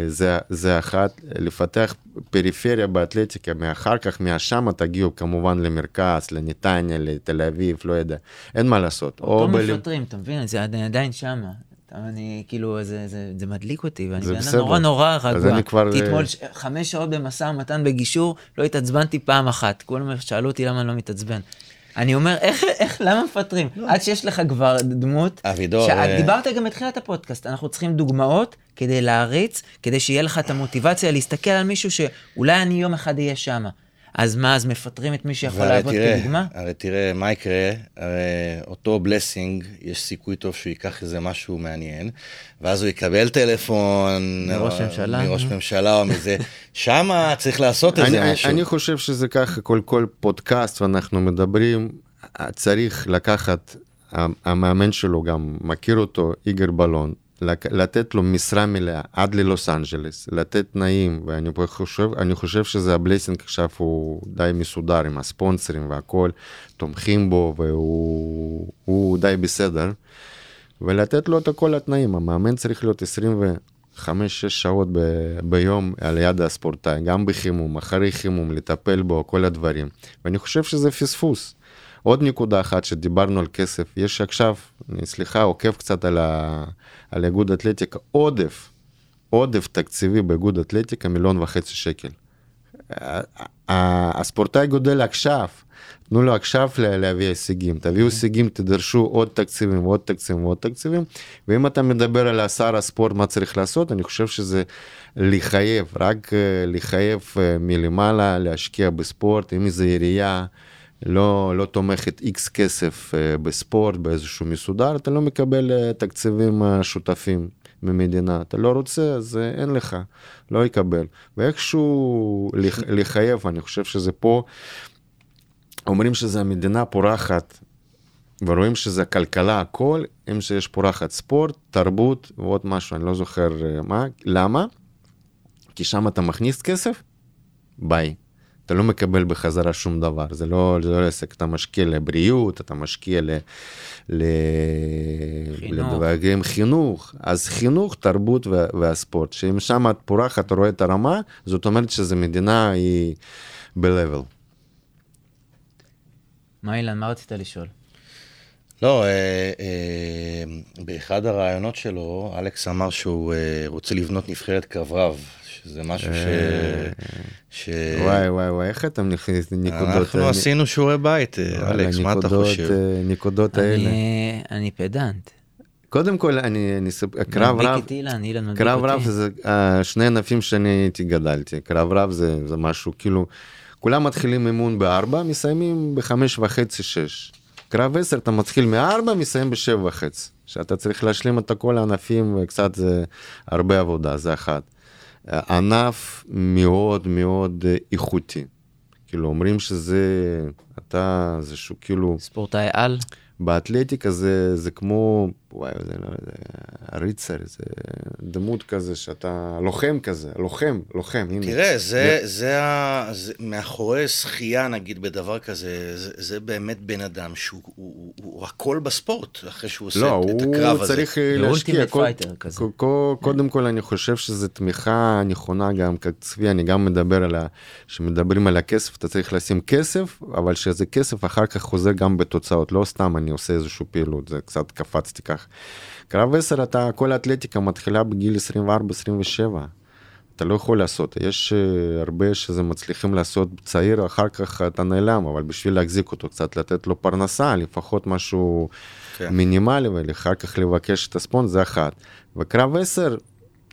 זה, זה אחת, לפתח פריפריה באתלטיקה, מאחר כך, מהשם תגיעו כמובן למרכז, לנתניה, לתל אביב, לא יודע, אין מה לעשות. אותו מפטרים, אתה מבין? זה עדיין- עדיין שמה. אתה- אני כאילו, זה, זה, זה מדליק אותי, ואני בן אדם. נורא נורא אז רגוע. אני כבר, אה, אתמול חמש שעות במשא ומתן בגישור, לא התעצבנתי פעם אחת. כולם שאלו אותי למה אני לא מתעצבן. אני אומר, איך, איך, למה מפטרים? עד שיש לך כבר דמות. אבידור, שאת אה, דיברת גם בתחילת הפודקאסט, אנחנו צריכים דוגמאות כדי להריץ, כדי שיהיה לך את המוטיבציה להסתכל על מישהו שאולי אני יום אחד אהיה שמה. אז מה, אז מפטרים את מי שיכול לעבוד תראה, כדוגמה? הרי תראה, מה יקרה? הרי אותו בלסינג, יש סיכוי טוב שהוא ייקח איזה משהו מעניין, ואז הוא יקבל טלפון... מראש או- ממשלה. מראש ממשלה או מזה. שמה צריך לעשות איזה אני, משהו. אני חושב שזה ככה, כל, כל פודקאסט ואנחנו מדברים, צריך לקחת, המאמן שלו גם מכיר אותו, איגר בלון, לתת לו משרה מלאה עד ללוס אנג'לס, לתת תנאים, ואני חושב, חושב שזה הבלייסינג עכשיו הוא די מסודר עם הספונסרים והכל, תומכים בו והוא הוא די בסדר, ולתת לו את כל התנאים, המאמן צריך להיות 25 6 שעות ב, ביום על יד הספורטאי, גם בחימום, אחרי חימום, לטפל בו, כל הדברים, ואני חושב שזה פספוס. עוד נקודה אחת שדיברנו על כסף, יש עכשיו, אני סליחה, עוקב קצת על, ה, על איגוד אתלטיקה, עודף, עודף תקציבי באיגוד אתלטיקה מיליון וחצי שקל. הספורטאי גודל עכשיו, תנו לו עכשיו לה- להביא הישגים, תביאו הישגים, תדרשו עוד תקציבים ועוד תקציבים ועוד תקציבים, ואם אתה מדבר על שר הספורט, מה צריך לעשות, אני חושב שזה לחייב, רק אה, לחייב אה, מלמעלה להשקיע בספורט, אם איזה עירייה לא, לא תומכת איקס כסף אה, בספורט, באיזשהו מסודר, אתה לא מקבל אה, תקציבים אה, שותפים ממדינה. אתה לא רוצה, אז אה, אין לך, לא יקבל. ואיכשהו לח, לחייב, אני חושב שזה פה, אומרים שזה המדינה פורחת, ורואים שזה כלכלה, הכל, אם שיש פורחת ספורט, תרבות ועוד משהו, אני לא זוכר אה, מה, למה? כי שם אתה מכניס כסף, ביי. אתה לא מקבל בחזרה שום דבר, זה לא, זה לא עסק, אתה משקיע לבריאות, אתה משקיע ל... ל... חינוך. לדברים חינוך, אז חינוך, תרבות וה- והספורט, שאם שם את פורחת, אתה רואה את הרמה, זאת אומרת שזו מדינה היא ב-level. מה אילן, מה רצית לשאול? לא, אה, אה, באחד הראיונות שלו, אלכס אמר שהוא אה, רוצה לבנות נבחרת קרב, שזה משהו ש... ש... וואי וואי וואי, איך אתה נכנס לנקודות? אנחנו אני- עשינו שיעורי בית, אה, אלכס, מה אתה נקודות, חושב? אה, נקודות האלה. אני- פדנט. קודם כל, אני, אני ספ- קרב רב, אילן, אילן קרב רב אותי. זה אה, שני ענפים שאני הייתי גדלתי. קרב רב זה, זה משהו, כאילו, כולם מתחילים אימון בארבע, מסיימים בחמש וחצי, שש. קרב עשר, אתה מתחיל מארבע, מסיים בשבע וחצי. שאתה צריך להשלים את כל הענפים, וקצת זה הרבה עבודה, זה אחת. ענף מאוד מאוד אה, איכותי. כאילו, אומרים שזה, אתה, זה שהוא כאילו... ספורטאי על. באתלטיקה זה, זה כמו, וואי, זה, לא, זה ריצר, זה דמות כזה שאתה לוחם כזה, לוחם, לוחם, הנה. תראה, זה, זה, ה... זה מאחורי שחייה נגיד בדבר כזה, זה, זה באמת בן אדם שהוא הוא, הוא, הוא הכל בספורט, אחרי שהוא עושה לא, את, את הקרב הזה. צריך אה, הוא להשקיע. כל- פייטר כזה. כל- כל- קודם כל אני חושב שזו תמיכה נכונה גם כצבי, אני גם מדבר על ה... שמדברים על הכסף, אתה צריך לשים כסף, אבל שזה כסף אחר כך חוזר גם בתוצאות, לא סתם אני עושה איזושהי פעילות, זה קצת קפצתי כך. קרב 10, אתה, כל האתלטיקה מתחילה בגיל 24-27. אתה לא יכול לעשות, יש uh, הרבה שזה מצליחים לעשות צעיר, אחר כך אתה נעלם, אבל בשביל להחזיק אותו קצת, לתת לו פרנסה, לפחות משהו כן. מינימלי, ואחר כך לבקש את הספונס, זה אחת. וקרב 10,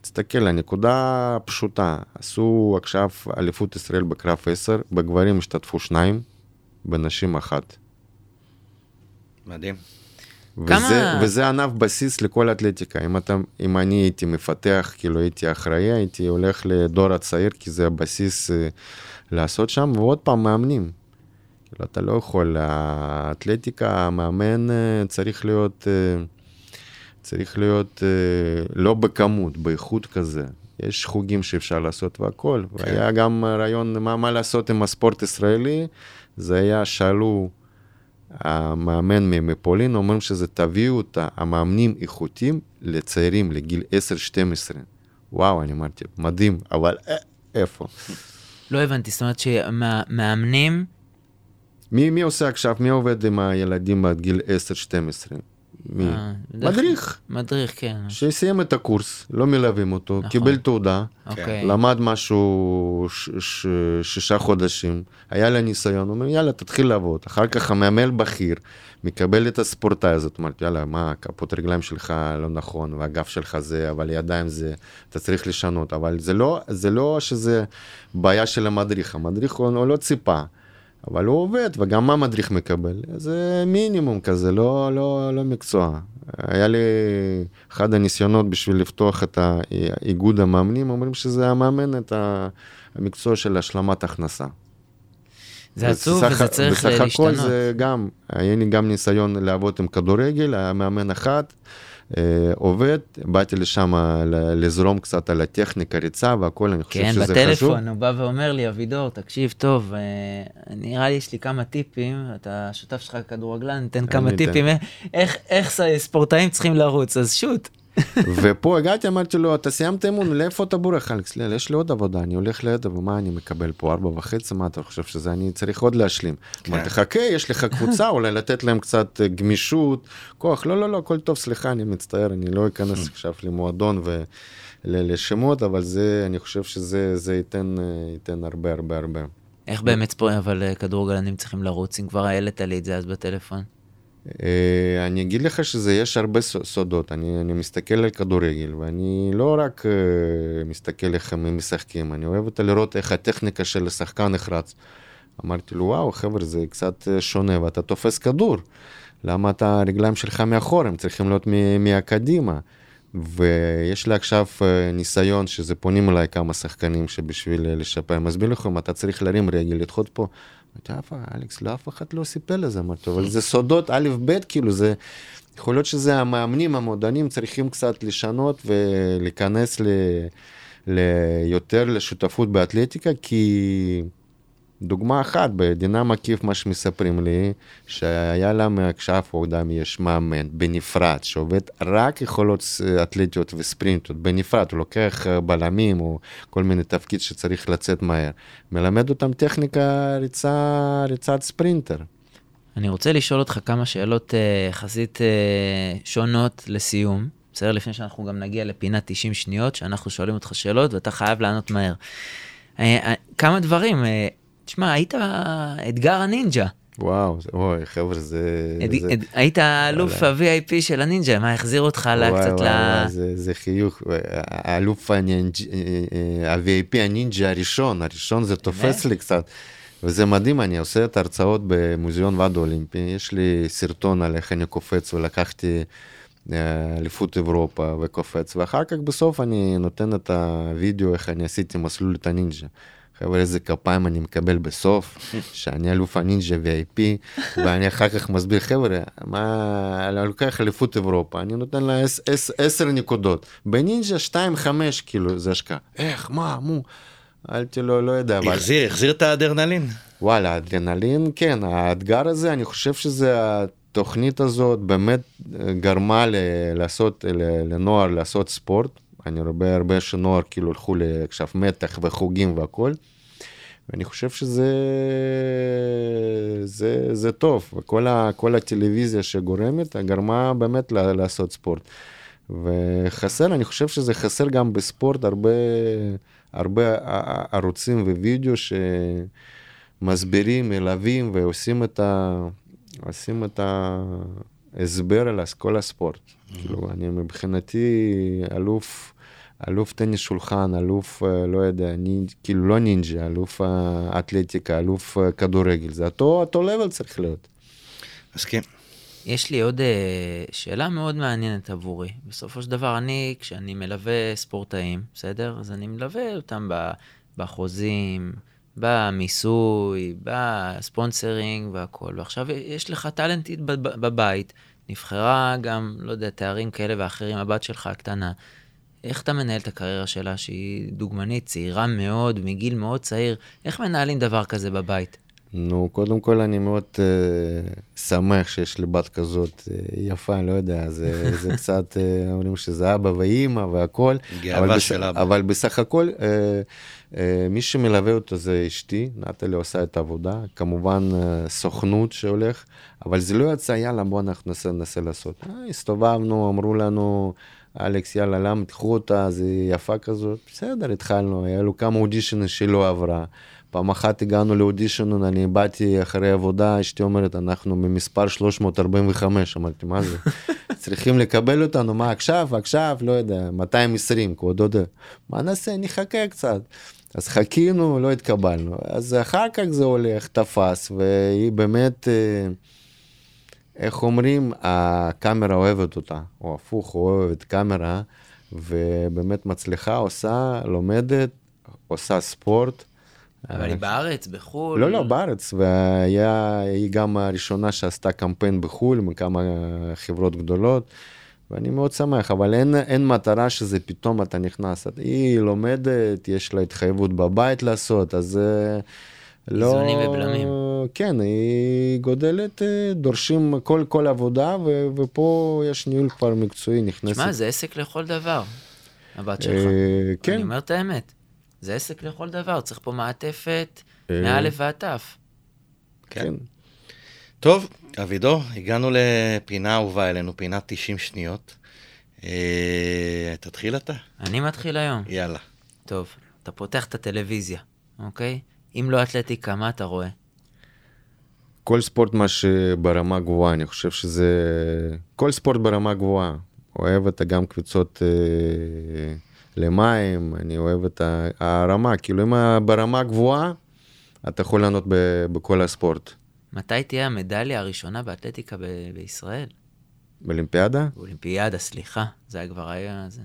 תסתכל, הנקודה פשוטה, עשו עכשיו אליפות ישראל בקרב 10, בגברים השתתפו שניים, בנשים אחת. מדהים. כמה- וזה, וזה ענף בסיס לכל אתלטיקה. אם, אתה, אם אני הייתי מפתח, כאילו הייתי אחראי, הייתי הולך לדור הצעיר, כי זה הבסיס אה, לעשות שם, ועוד פעם, מאמנים. כאילו, אתה לא יכול, האתלטיקה, המאמן אה, צריך להיות, אה, צריך להיות לא בכמות, באיכות כזה. יש חוגים שאפשר לעשות והכל. כן. והיה גם רעיון מה, מה לעשות עם הספורט הישראלי, זה היה, שאלו המאמן מפולין, אומרים שזה תביאו את המאמנים איכותיים לצעירים לגיל 10-12. וואו, אני אמרתי, מדהים, אבל אה, איפה? לא הבנתי, זאת אומרת שמאמנים, מי, מי עושה עכשיו, מי עובד עם הילדים עד גיל 10-12? מי? אה, בדרך- מדריך. מדריך, כן. שסיים את הקורס, לא מלווים אותו, נכון. קיבל תעודה, אוקיי. למד משהו ש- ש- שישה חודשים, היה לה ניסיון, הוא אומר יאללה תתחיל לעבוד, אחר כך המאמן בכיר מקבל את הספורטאי הזאת, אומרת יאללה מה כפות רגליים שלך לא נכון והגב שלך זה, אבל ידיים זה, אתה צריך לשנות, אבל זה לא, זה לא שזה בעיה של המדריך, המדריך הוא, הוא לא ציפה. אבל הוא עובד, וגם מה מדריך מקבל? זה מינימום כזה, לא, לא, לא מקצוע. היה לי אחד הניסיונות בשביל לפתוח את האיגוד המאמנים, אומרים שזה המאמן את המקצוע של השלמת הכנסה. זה עצוב וזה צריך בסך הכל להשתנות. זה גם, היה לי גם ניסיון לעבוד עם כדורגל, היה מאמן אחד, עובד, באתי לשם לזרום קצת על הטכניקה, ריצה והכל, אני חושב כן, שזה חשוב. בטלפון, הוא בא ואומר לי, אבידור, תקשיב טוב, אה, נראה לי יש לי כמה טיפים, אתה שותף שלך כדורגלן, ניתן כמה. טיפים, אה, איך- איך ס- ספורטאים צריכים לרוץ, אז שוט. ופה הגעתי, אמרתי לו, אתה סיימת אימון, לאיפה אתה בורח, אלכס? יש לי עוד עבודה, אני הולך לידע, ומה אני מקבל פה, ארבע וחצי, מה אתה חושב שזה, אני צריך עוד להשלים. אמרתי, חכה, יש לך קבוצה, אולי לתת להם קצת אה, גמישות, כוח, לא, לא, לא, הכל טוב, סליחה, אני מצטער, אני לא אכנס עכשיו למועדון ולשמות, אבל זה, אני חושב שזה ייתן, אה, ייתן הרבה, הרבה, הרבה. איך באמת ספורט, אבל אה, כדורגלנים צריכים לרוץ, אם כבר העלית לי את זה אז בטלפון. אה, אני אגיד לך שזה יש הרבה סודות, אני, אני מסתכל על כדורגל ואני לא רק אה, מסתכל איך הם משחקים, אני אוהב אותה לראות איך הטכניקה של השחקן נחרץ. אמרתי לו וואו חבר'ה זה קצת אה, שונה ואתה תופס כדור, למה אתה הרגליים שלך מאחור, הם צריכים להיות מהקדימה. ויש לי עכשיו ניסיון שזה פונים אליי כמה שחקנים שבשביל לשפר, מסביר לכם אתה צריך להרים רגל, לדחות פה. אמרתי, אף אלכס, לא אף אחד לא סיפר לזה, אמרתי, אבל זה סודות א', ב', כאילו זה, יכול להיות שזה המאמנים, המועדונים צריכים קצת לשנות ולהיכנס ל, ליותר לשותפות באתלטיקה, כי דוגמה אחת, בדינה מקיף מה שמספרים לי, שהיה להם עכשיו עובדה יש מאמן בנפרד, שעובד רק יכולות אתלטיות וספרינטות, בנפרד, הוא לוקח אה, בלמים או כל מיני תפקיד שצריך לצאת מהר, מלמד אותם טכניקה ריצה, ריצת ספרינטר. אני רוצה לשאול אותך כמה שאלות אה, יחסית אה, שונות לסיום. בסדר? לפני שאנחנו גם נגיע לפינת 90 שניות, שאנחנו שואלים אותך שאלות ואתה חייב לענות מהר. אה, אה, כמה דברים, אה, תשמע, היית אתגר הנינג'ה. וואו, אוי, חבר'ה, זה... אד- זה- אד- היית אלוף ה-VIP של הנינג'ה, מה החזיר אותך וואי, קצת ל... וואי, וואי, זה, זה חיוך, האלוף הנינג'- אה, ה-VIP הנינג'ה הראשון, הראשון זה תופס לי קצת. וזה מדהים, אני עושה את ההרצאות במוזיאון ועד האולימפי, יש לי סרטון על איך אני קופץ ולקחתי אה, אליפות אירופה וקופץ, ואחר כך בסוף אני נותן את הוידאו איך אני עשיתי מסלול את הנינג'ה. חבר'ה, איזה כפיים אני מקבל בסוף, שאני אלוף הנינג'ה VIP, ואני אחר כך מסביר, חבר'ה, מה, אני לוקח אליפות אירופה, אני נותן לה עש- עש- עשר נקודות. בנינג'ה 2-5, כאילו, זה השקעה. איך, מה, מו? אמרתי לו, לא יודע. החזיר, החזיר את האדרנלין. וואלה, אדרנלין, כן, האתגר הזה, אני חושב שזה התוכנית הזאת באמת גרמה ל- לעשות, ל- לנוער לעשות ספורט. אני רואה הרבה שנוער כאילו הלכו עכשיו מתח וחוגים והכל. ואני חושב שזה זה, זה טוב, וכל ה, כל הטלוויזיה שגורמת, גרמה באמת לעשות ספורט. וחסר, אני חושב שזה חסר גם בספורט הרבה, הרבה ערוצים ווידאו שמסבירים, מלווים ועושים את, ה, עושים את ההסבר על כל הספורט. כאילו, אני מבחינתי אלוף, אלוף טניס שולחן, אלוף, אה, לא יודע, נינג', כאילו לא נינג'ה, אלוף אה, אתלטיקה, אלוף אה, כדורגל, זה אותו, אותו level צריך להיות. מסכים. יש לי עוד שאלה מאוד מעניינת עבורי. בסופו של דבר, אני, כשאני מלווה ספורטאים, בסדר? אז אני מלווה אותם בחוזים, במיסוי, ב sponsoring והכול. ועכשיו יש לך טאלנטית בב- בבית, נבחרה גם, לא יודע, תארים כאלה ואחרים, הבת שלך הקטנה. איך אתה מנהל את הקריירה שלה, שהיא דוגמנית, צעירה מאוד, מגיל מאוד צעיר? איך מנהלים דבר כזה בבית? נו, קודם כל אני מאוד uh, שמח שיש לי בת כזאת uh, יפה, אני לא יודע, זה, זה קצת, uh, אומרים שזה אבא ואימא והכל. גאווה אבל של בס- אבא. אבל בסך הכל, uh, uh, מי שמלווה אותו זה אשתי, נטלי עושה את העבודה, כמובן uh, סוכנות שהולך, אבל זה לא יצא, יאללה, בוא אנחנו ננסה, ננסה לעשות. Uh, הסתובבנו, אמרו לנו, אלכס, יאללה, למה תקחו אותה, זה יפה כזאת. בסדר, התחלנו, היה לו כמה אודישנים שלא עברה. פעם אחת הגענו לאודישן, אני באתי אחרי עבודה, אשתי אומרת, אנחנו במספר 345, אמרתי, מה זה? צריכים לקבל אותנו, מה עכשיו, עכשיו, לא יודע, 220, כבוד יודע. מה נעשה, נחכה קצת. אז חיכינו, לא התקבלנו. אז אחר כך זה הולך, תפס, והיא באמת, אה, איך אומרים, הקאמרה אוהבת אותה, או הפוך, הוא אוהבת קאמרה, ובאמת מצליחה, עושה, לומדת, עושה ספורט. אבל היא בארץ, בחו"ל? לא, לא, בארץ, והיא גם הראשונה שעשתה קמפיין בחו"ל מכמה חברות גדולות, ואני מאוד שמח, אבל אין, אין מטרה שזה פתאום אתה נכנס, היא לומדת, יש לה התחייבות בבית לעשות, אז אה, לא... איזונים ובלמים. כן, היא גודלת, אה, דורשים כל, כל עבודה, ו, ופה יש ניהול כבר מקצועי, נכנסת. שמע, זה עסק לכל דבר, הבת שלך. אה, כן. אני אומר את האמת. זה עסק לכל דבר, צריך פה מעטפת אה. מאלף ועד תף. כן. טוב, אבידור, הגענו לפינה אהובה אלינו, פינת 90 שניות. אה, תתחיל אתה. אני מתחיל היום. יאללה. טוב, אתה פותח את הטלוויזיה, אוקיי? אם לא אתלטיקה, מה אתה רואה? כל ספורט מה שברמה גבוהה, אני חושב שזה... כל ספורט ברמה גבוהה. אוהב את גם קבוצות אה, למים, אני אוהב את הרמה, כאילו אם ברמה גבוהה, אתה יכול לענות ב- בכל הספורט. מתי תהיה המדליה הראשונה באתלטיקה ב- בישראל? באולימפיאדה? באולימפיאדה, סליחה. זה היה כבר היה... זה...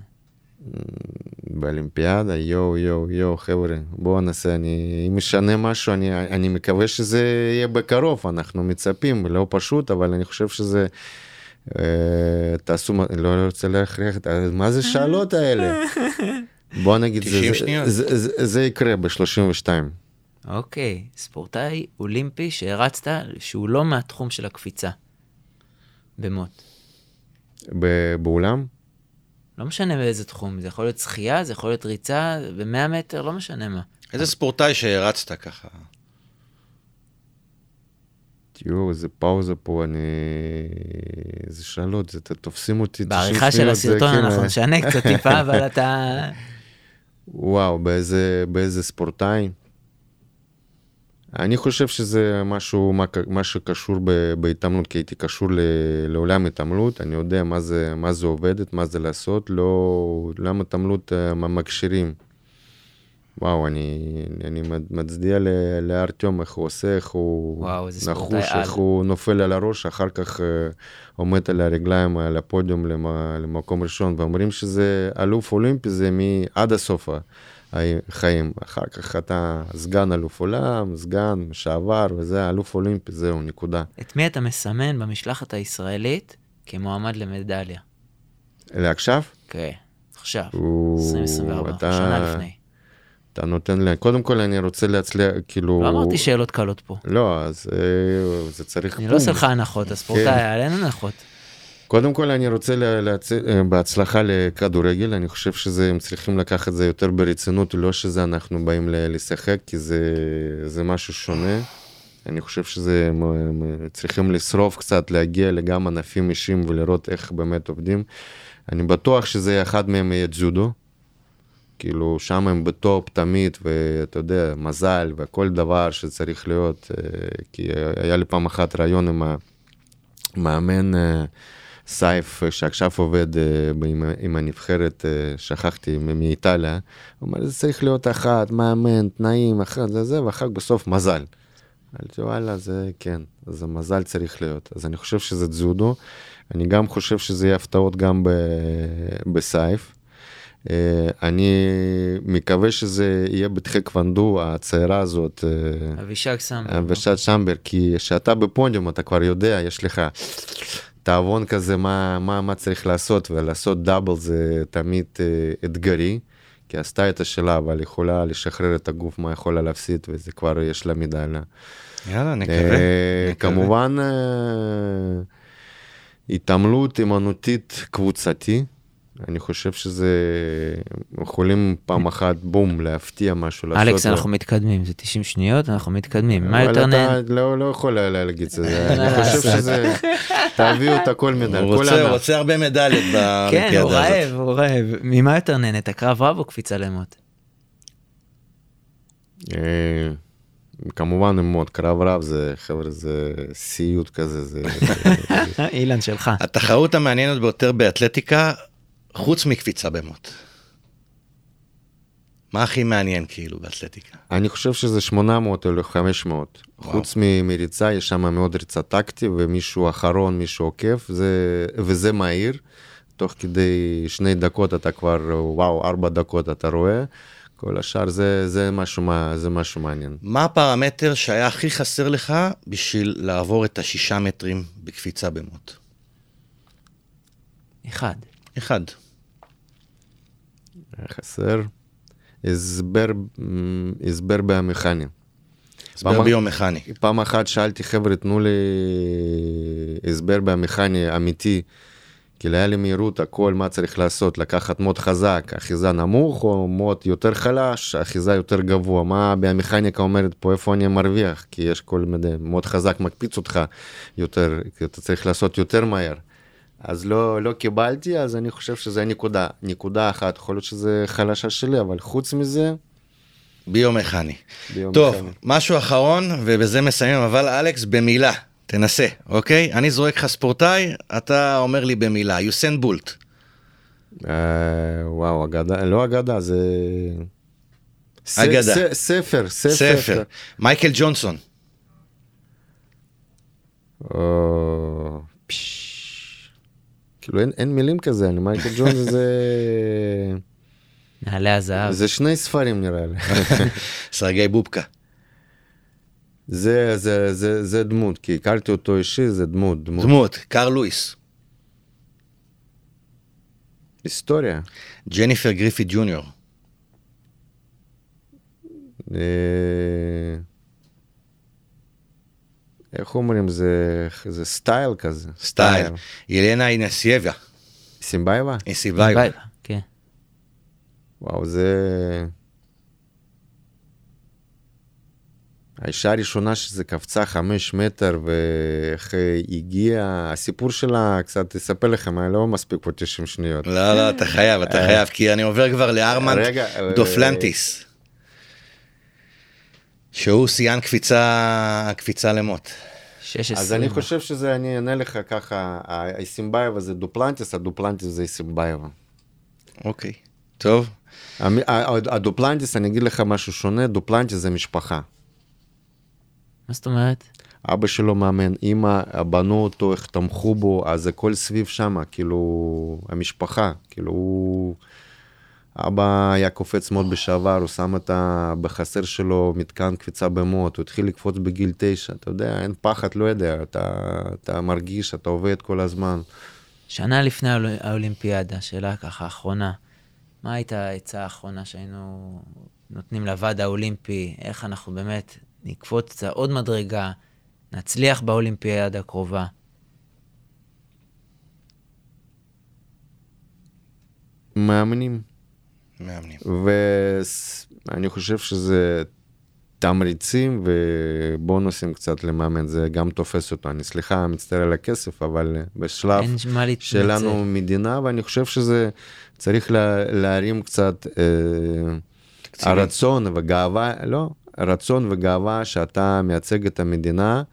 באולימפיאדה, יואו, יואו, יואו, חבר'ה, בואו נעשה, אני, אם ישנה משהו, אני, אני מקווה שזה יהיה בקרוב, אנחנו מצפים, לא פשוט, אבל אני חושב שזה... אה, תעשו, מה- לא רוצה להכריח, את- מה זה שאלות האלה? בוא נגיד, זה, 90 זה, שניות. זה, זה, זה יקרה ב-32. אוקיי, ספורטאי אולימפי שהרצת שהוא לא מהתחום של הקפיצה. במוט. באולם? לא משנה באיזה תחום, זה יכול להיות שחייה, זה יכול להיות ריצה, ב-100 מטר, לא משנה מה. איזה ספורטאי שהרצת ככה? יואו, איזה פאוזה פה, אני... איזה שאלות, זה, אתם תופסים אותי 90 בעריכה של שניות, זה הסרטון כאילו- אנחנו נשנה קצת טיפה, אבל אתה... וואו, באיזה, באיזה ספורטאי? אני חושב שזה משהו, מה, מה שקשור ב- בהתעמלות, כי הייתי קשור ל, לעולם התעמלות, אני יודע מה זה, מה זה עובדת, מה זה לעשות, לא, עולם התעמלות אה, מכשירים. וואו, אני, אני מצדיע לארטיום, איך הוא עושה, איך הוא וואו, נחוש, ספורטאי על. איך הוא נופל על הראש, אחר כך אה, עומד על הרגליים, על הפודיום למ- למקום ראשון, ואומרים שזה אלוף אולימפי, זה מעד הסוף החיים. אחר כך אתה סגן אלוף עולם, סגן, לשעבר, וזה אלוף אולימפי, זהו, נקודה. את מי אתה מסמן במשלחת הישראלית כמועמד למדליה? לעכשיו? כן, עכשיו, הוא- 2024, אתה- שנה לפני. אתה נותן לי, קודם כל אני רוצה להצליח, כאילו... לא אמרתי שאלות קלות פה. לא, אז אה, זה צריך... אני לא פום. עושה לך הנחות, הספורטאי, כן. אין הנחות. קודם כל אני רוצה לה- להצ... אה, בהצלחה לכדורגל, אני חושב שזה, הם צריכים לקחת את זה יותר ברצינות, לא שזה אנחנו באים לשחק, כי זה, זה משהו שונה. אני חושב שזה, צריכים לשרוף קצת, להגיע לגם ענפים אישיים ולראות איך באמת עובדים. אני בטוח שזה אחד מהם יהיה ג'ודו. כאילו, שם הם בטופ תמיד, ואתה יודע, מזל וכל דבר שצריך להיות. אה, כי היה לי פעם אחת ראיון עם המאמן אה, סייף, שעכשיו עובד אה, עם, עם הנבחרת, אה, שכחתי, מאיטליה. הוא אומר, זה צריך להיות אחת, מאמן, תנאים, אחת, זה זה, ואחר כך בסוף מזל. אמרתי, וואלה, זה כן, אז המזל צריך להיות. אז אני חושב שזה ג'ודו. אני גם חושב שזה יהיה הפתעות גם ב- בסייף. אה, אני מקווה שזה יהיה בטחקוונדו, הצעירה הזאת, אה, אבישג סמברג. אבישג שמברג, כי כשאתה בפודיום אתה כבר יודע, יש לך תאבון כזה, מה, מה, מה צריך לעשות, ולעשות דאבל זה תמיד אה, אתגרי, כי עשתה את השלה, אבל יכולה לשחרר את הגוף, מה יכולה להפסיד, וזה כבר יש לה מדליה. יאללה, נקווה. אה, נקווה. כמובן, אה, התעמלות אימנותית קבוצתי. אני חושב שזה, יכולים פעם אחת, בום, להפתיע משהו, לעשות... אלכס, אנחנו מתקדמים, זה 90 שניות, אנחנו מתקדמים. מה אבל יותר אתה נהנה? לא, לא יכול להגיד את זה, אני חושב שזה, תביאו את הכל מדל, הוא כל רוצה, הוא. רוצה הרבה מדליות כן, הוא באולימפיאדה רעב, הזאת. הוא רעב. ממה יותר נהנית, קרב רב או קפיצה למוט? אה, כמובן עם מוד, קרב רב זה, חבר'ה, זה סיוט כזה, זה... אילן שלך. התחרות המעניינת ביותר באתלטיקה, חוץ מקפיצה במוט. מה הכי מעניין כאילו באתלטיקה? אני חושב שזה 800 או 500. וואו. חוץ מריצה, יש שם מאוד ריצה טקטי, ומישהו אחרון, מישהו עוקף, זה, וזה מהיר. תוך כדי שני דקות אתה כבר, וואו, ארבע דקות אתה רואה. כל השאר זה, זה, משהו, מה- זה משהו מעניין. מה הפרמטר שהיה הכי חסר לך בשביל לעבור את השישה מטרים בקפיצה במוט? אחד. אחד. חסר הסבר, הסבר במכני. הסבר פעם- ביומכני. פעם אחת שאלתי, חבר'ה, תנו לי הסבר במכני אמיתי, כי היה לי מהירות, הכל, מה צריך לעשות, לקחת מוט חזק, אחיזה נמוך, או מוט יותר חלש, אחיזה יותר גבוה, מה ביומכניקה אומרת פה, איפה אני מרוויח, כי יש כל מיני, מוט חזק מקפיץ אותך יותר, כי אתה צריך לעשות יותר מהר. אז לא, לא קיבלתי, אז אני חושב שזה נקודה, נקודה אחת, יכול להיות שזה חלשה שלי, אבל חוץ מזה, ביומכני. ביום טוב. משהו אחרון, ובזה מסיימים, אבל אלכס, במילה, תנסה, אוקיי? אני זורק לך ספורטאי, אתה אומר לי במילה, יוסן בולט. אה, וואו, אגדה, לא אגדה, זה... ס- אגדה. ס- ספר, ספר. ספר. מייקל ג'ונסון. או, פש. כאילו אין, אין מילים כזה, אני מייקל ג'ונס זה... נעלי הזהב. זה שני ספרים נראה לי. סרגי בובקה. זה, זה, זה, זה דמות, כי הכרתי אותו אישי, זה דמות, דמות. דמות, קארל לואיס. היסטוריה. ג'ניפר גריפית ג'וינר. אה, איך אומרים, זה, זה סטייל כזה. סטייל. ילנה אינסייבה. סימבייבה? איסיבייבה. ביי, כן. וואו, זה... האישה הראשונה שזה קפצה חמש מטר ואיך היא הגיעה, הסיפור שלה קצת אספר לכם, אני לא מספיק פה 90 שניות. לא, לא, אתה חייב, אתה חייב, כי אני עובר כבר לארמנד רגע, אה, דופלנטיס. שהוא שיאן קפיצה, קפיצה למוט. 16. אז אני חושב שזה, אני אענה לך ככה, האיסימבייבה זה דופלנטיס, הדופלנטיס זה איסימבייבה. אוקיי, טוב. ה- ה- הדופלנטיס, אני אגיד לך משהו שונה, דופלנטיס זה משפחה. מה זאת אומרת? אבא שלו מאמן, אמא, בנו אותו, איך תמכו בו, אז הכל סביב שמה, כאילו, המשפחה, כאילו, הוא... אבא היה קופץ מאוד בשעבר, הוא שם את. בחסר שלו מתקן קפיצה במוט, הוא התחיל לקפוץ בגיל תשע, אתה יודע, אין פחד, לא יודע, אתה, אתה מרגיש, אתה עובד כל הזמן. שנה לפני האול- האולימפיאדה, שאלה ככה אחרונה. מה הייתה העצה האחרונה שהיינו נותנים לוועד האולימפי? איך אנחנו באמת נקפוץ עוד מדרגה, נצליח באולימפיאדה הקרובה? מאמנים. מאמנים. ואני חושב שזה תמריצים ובונוסים קצת למאמן, זה גם תופס אותו. אני סליחה, מצטער על הכסף, אבל בשלב מה להתנצל. שלנו מדינה, ואני חושב שזה צריך לה, להרים קצת אה. הרצון וגאווה, לא, רצון וגאווה שאתה מייצג את המדינה,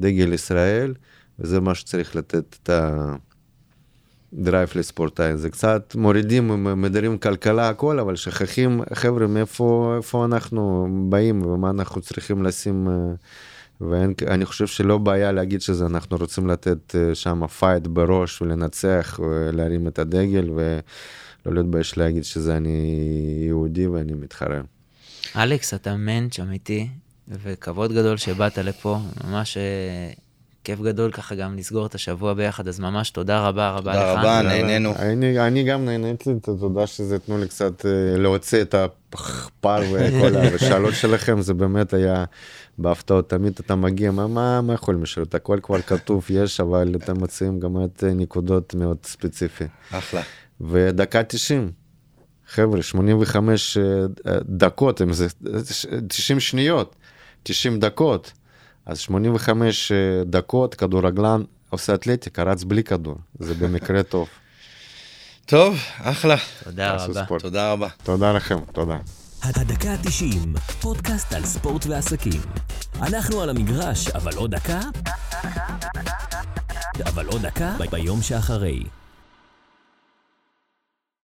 דגל ישראל, וזה מה שצריך לתת את ה... דרייב לספורטאי, זה קצת מורידים, מדירים כלכלה הכל, אבל שוכחים, חבר'ה, מאיפה איפה אנחנו באים ומה אנחנו צריכים לשים, אה, ואני חושב שלא בעיה להגיד שזה אנחנו רוצים לתת אה, שם פייט בראש ולנצח ולהרים את הדגל ולא להתבייש להגיד שזה אני יהודי ואני מתחרה. אלכס, אתה מענטש אמיתי, וכבוד גדול שבאת לפה, ממש אה, כיף גדול ככה גם לסגור את השבוע ביחד, אז ממש תודה רבה רבה לך. תודה רבה, נהנינו. אני, אני גם נהניתי, תודה שזה תנו לי קצת אה, להוציא את הפער וכל השאלות שלכם, זה באמת היה בהפתעות, תמיד אתה מגיע, מה, מה, מה יכולים לשאול? הכל כבר כתוב, יש, אבל אתם מציעים גם את אה, נקודות מאוד ספציפי. אחלה. ודקה 90, חבר'ה, 85 אה, דקות, אם זה 90 שניות, 90 דקות, אז 85 אה, דקות, כדורגלן עושה אתלטיקה, רץ בלי כדור, זה במקרה טוב. טוב, אחלה. תודה רבה. ספורט. תודה רבה. תודה לכם, תודה. הדקה ה-90, פודקאסט על ספורט ועסקים. אנחנו על המגרש, אבל עוד דקה? אבל עוד דקה ביום שאחרי.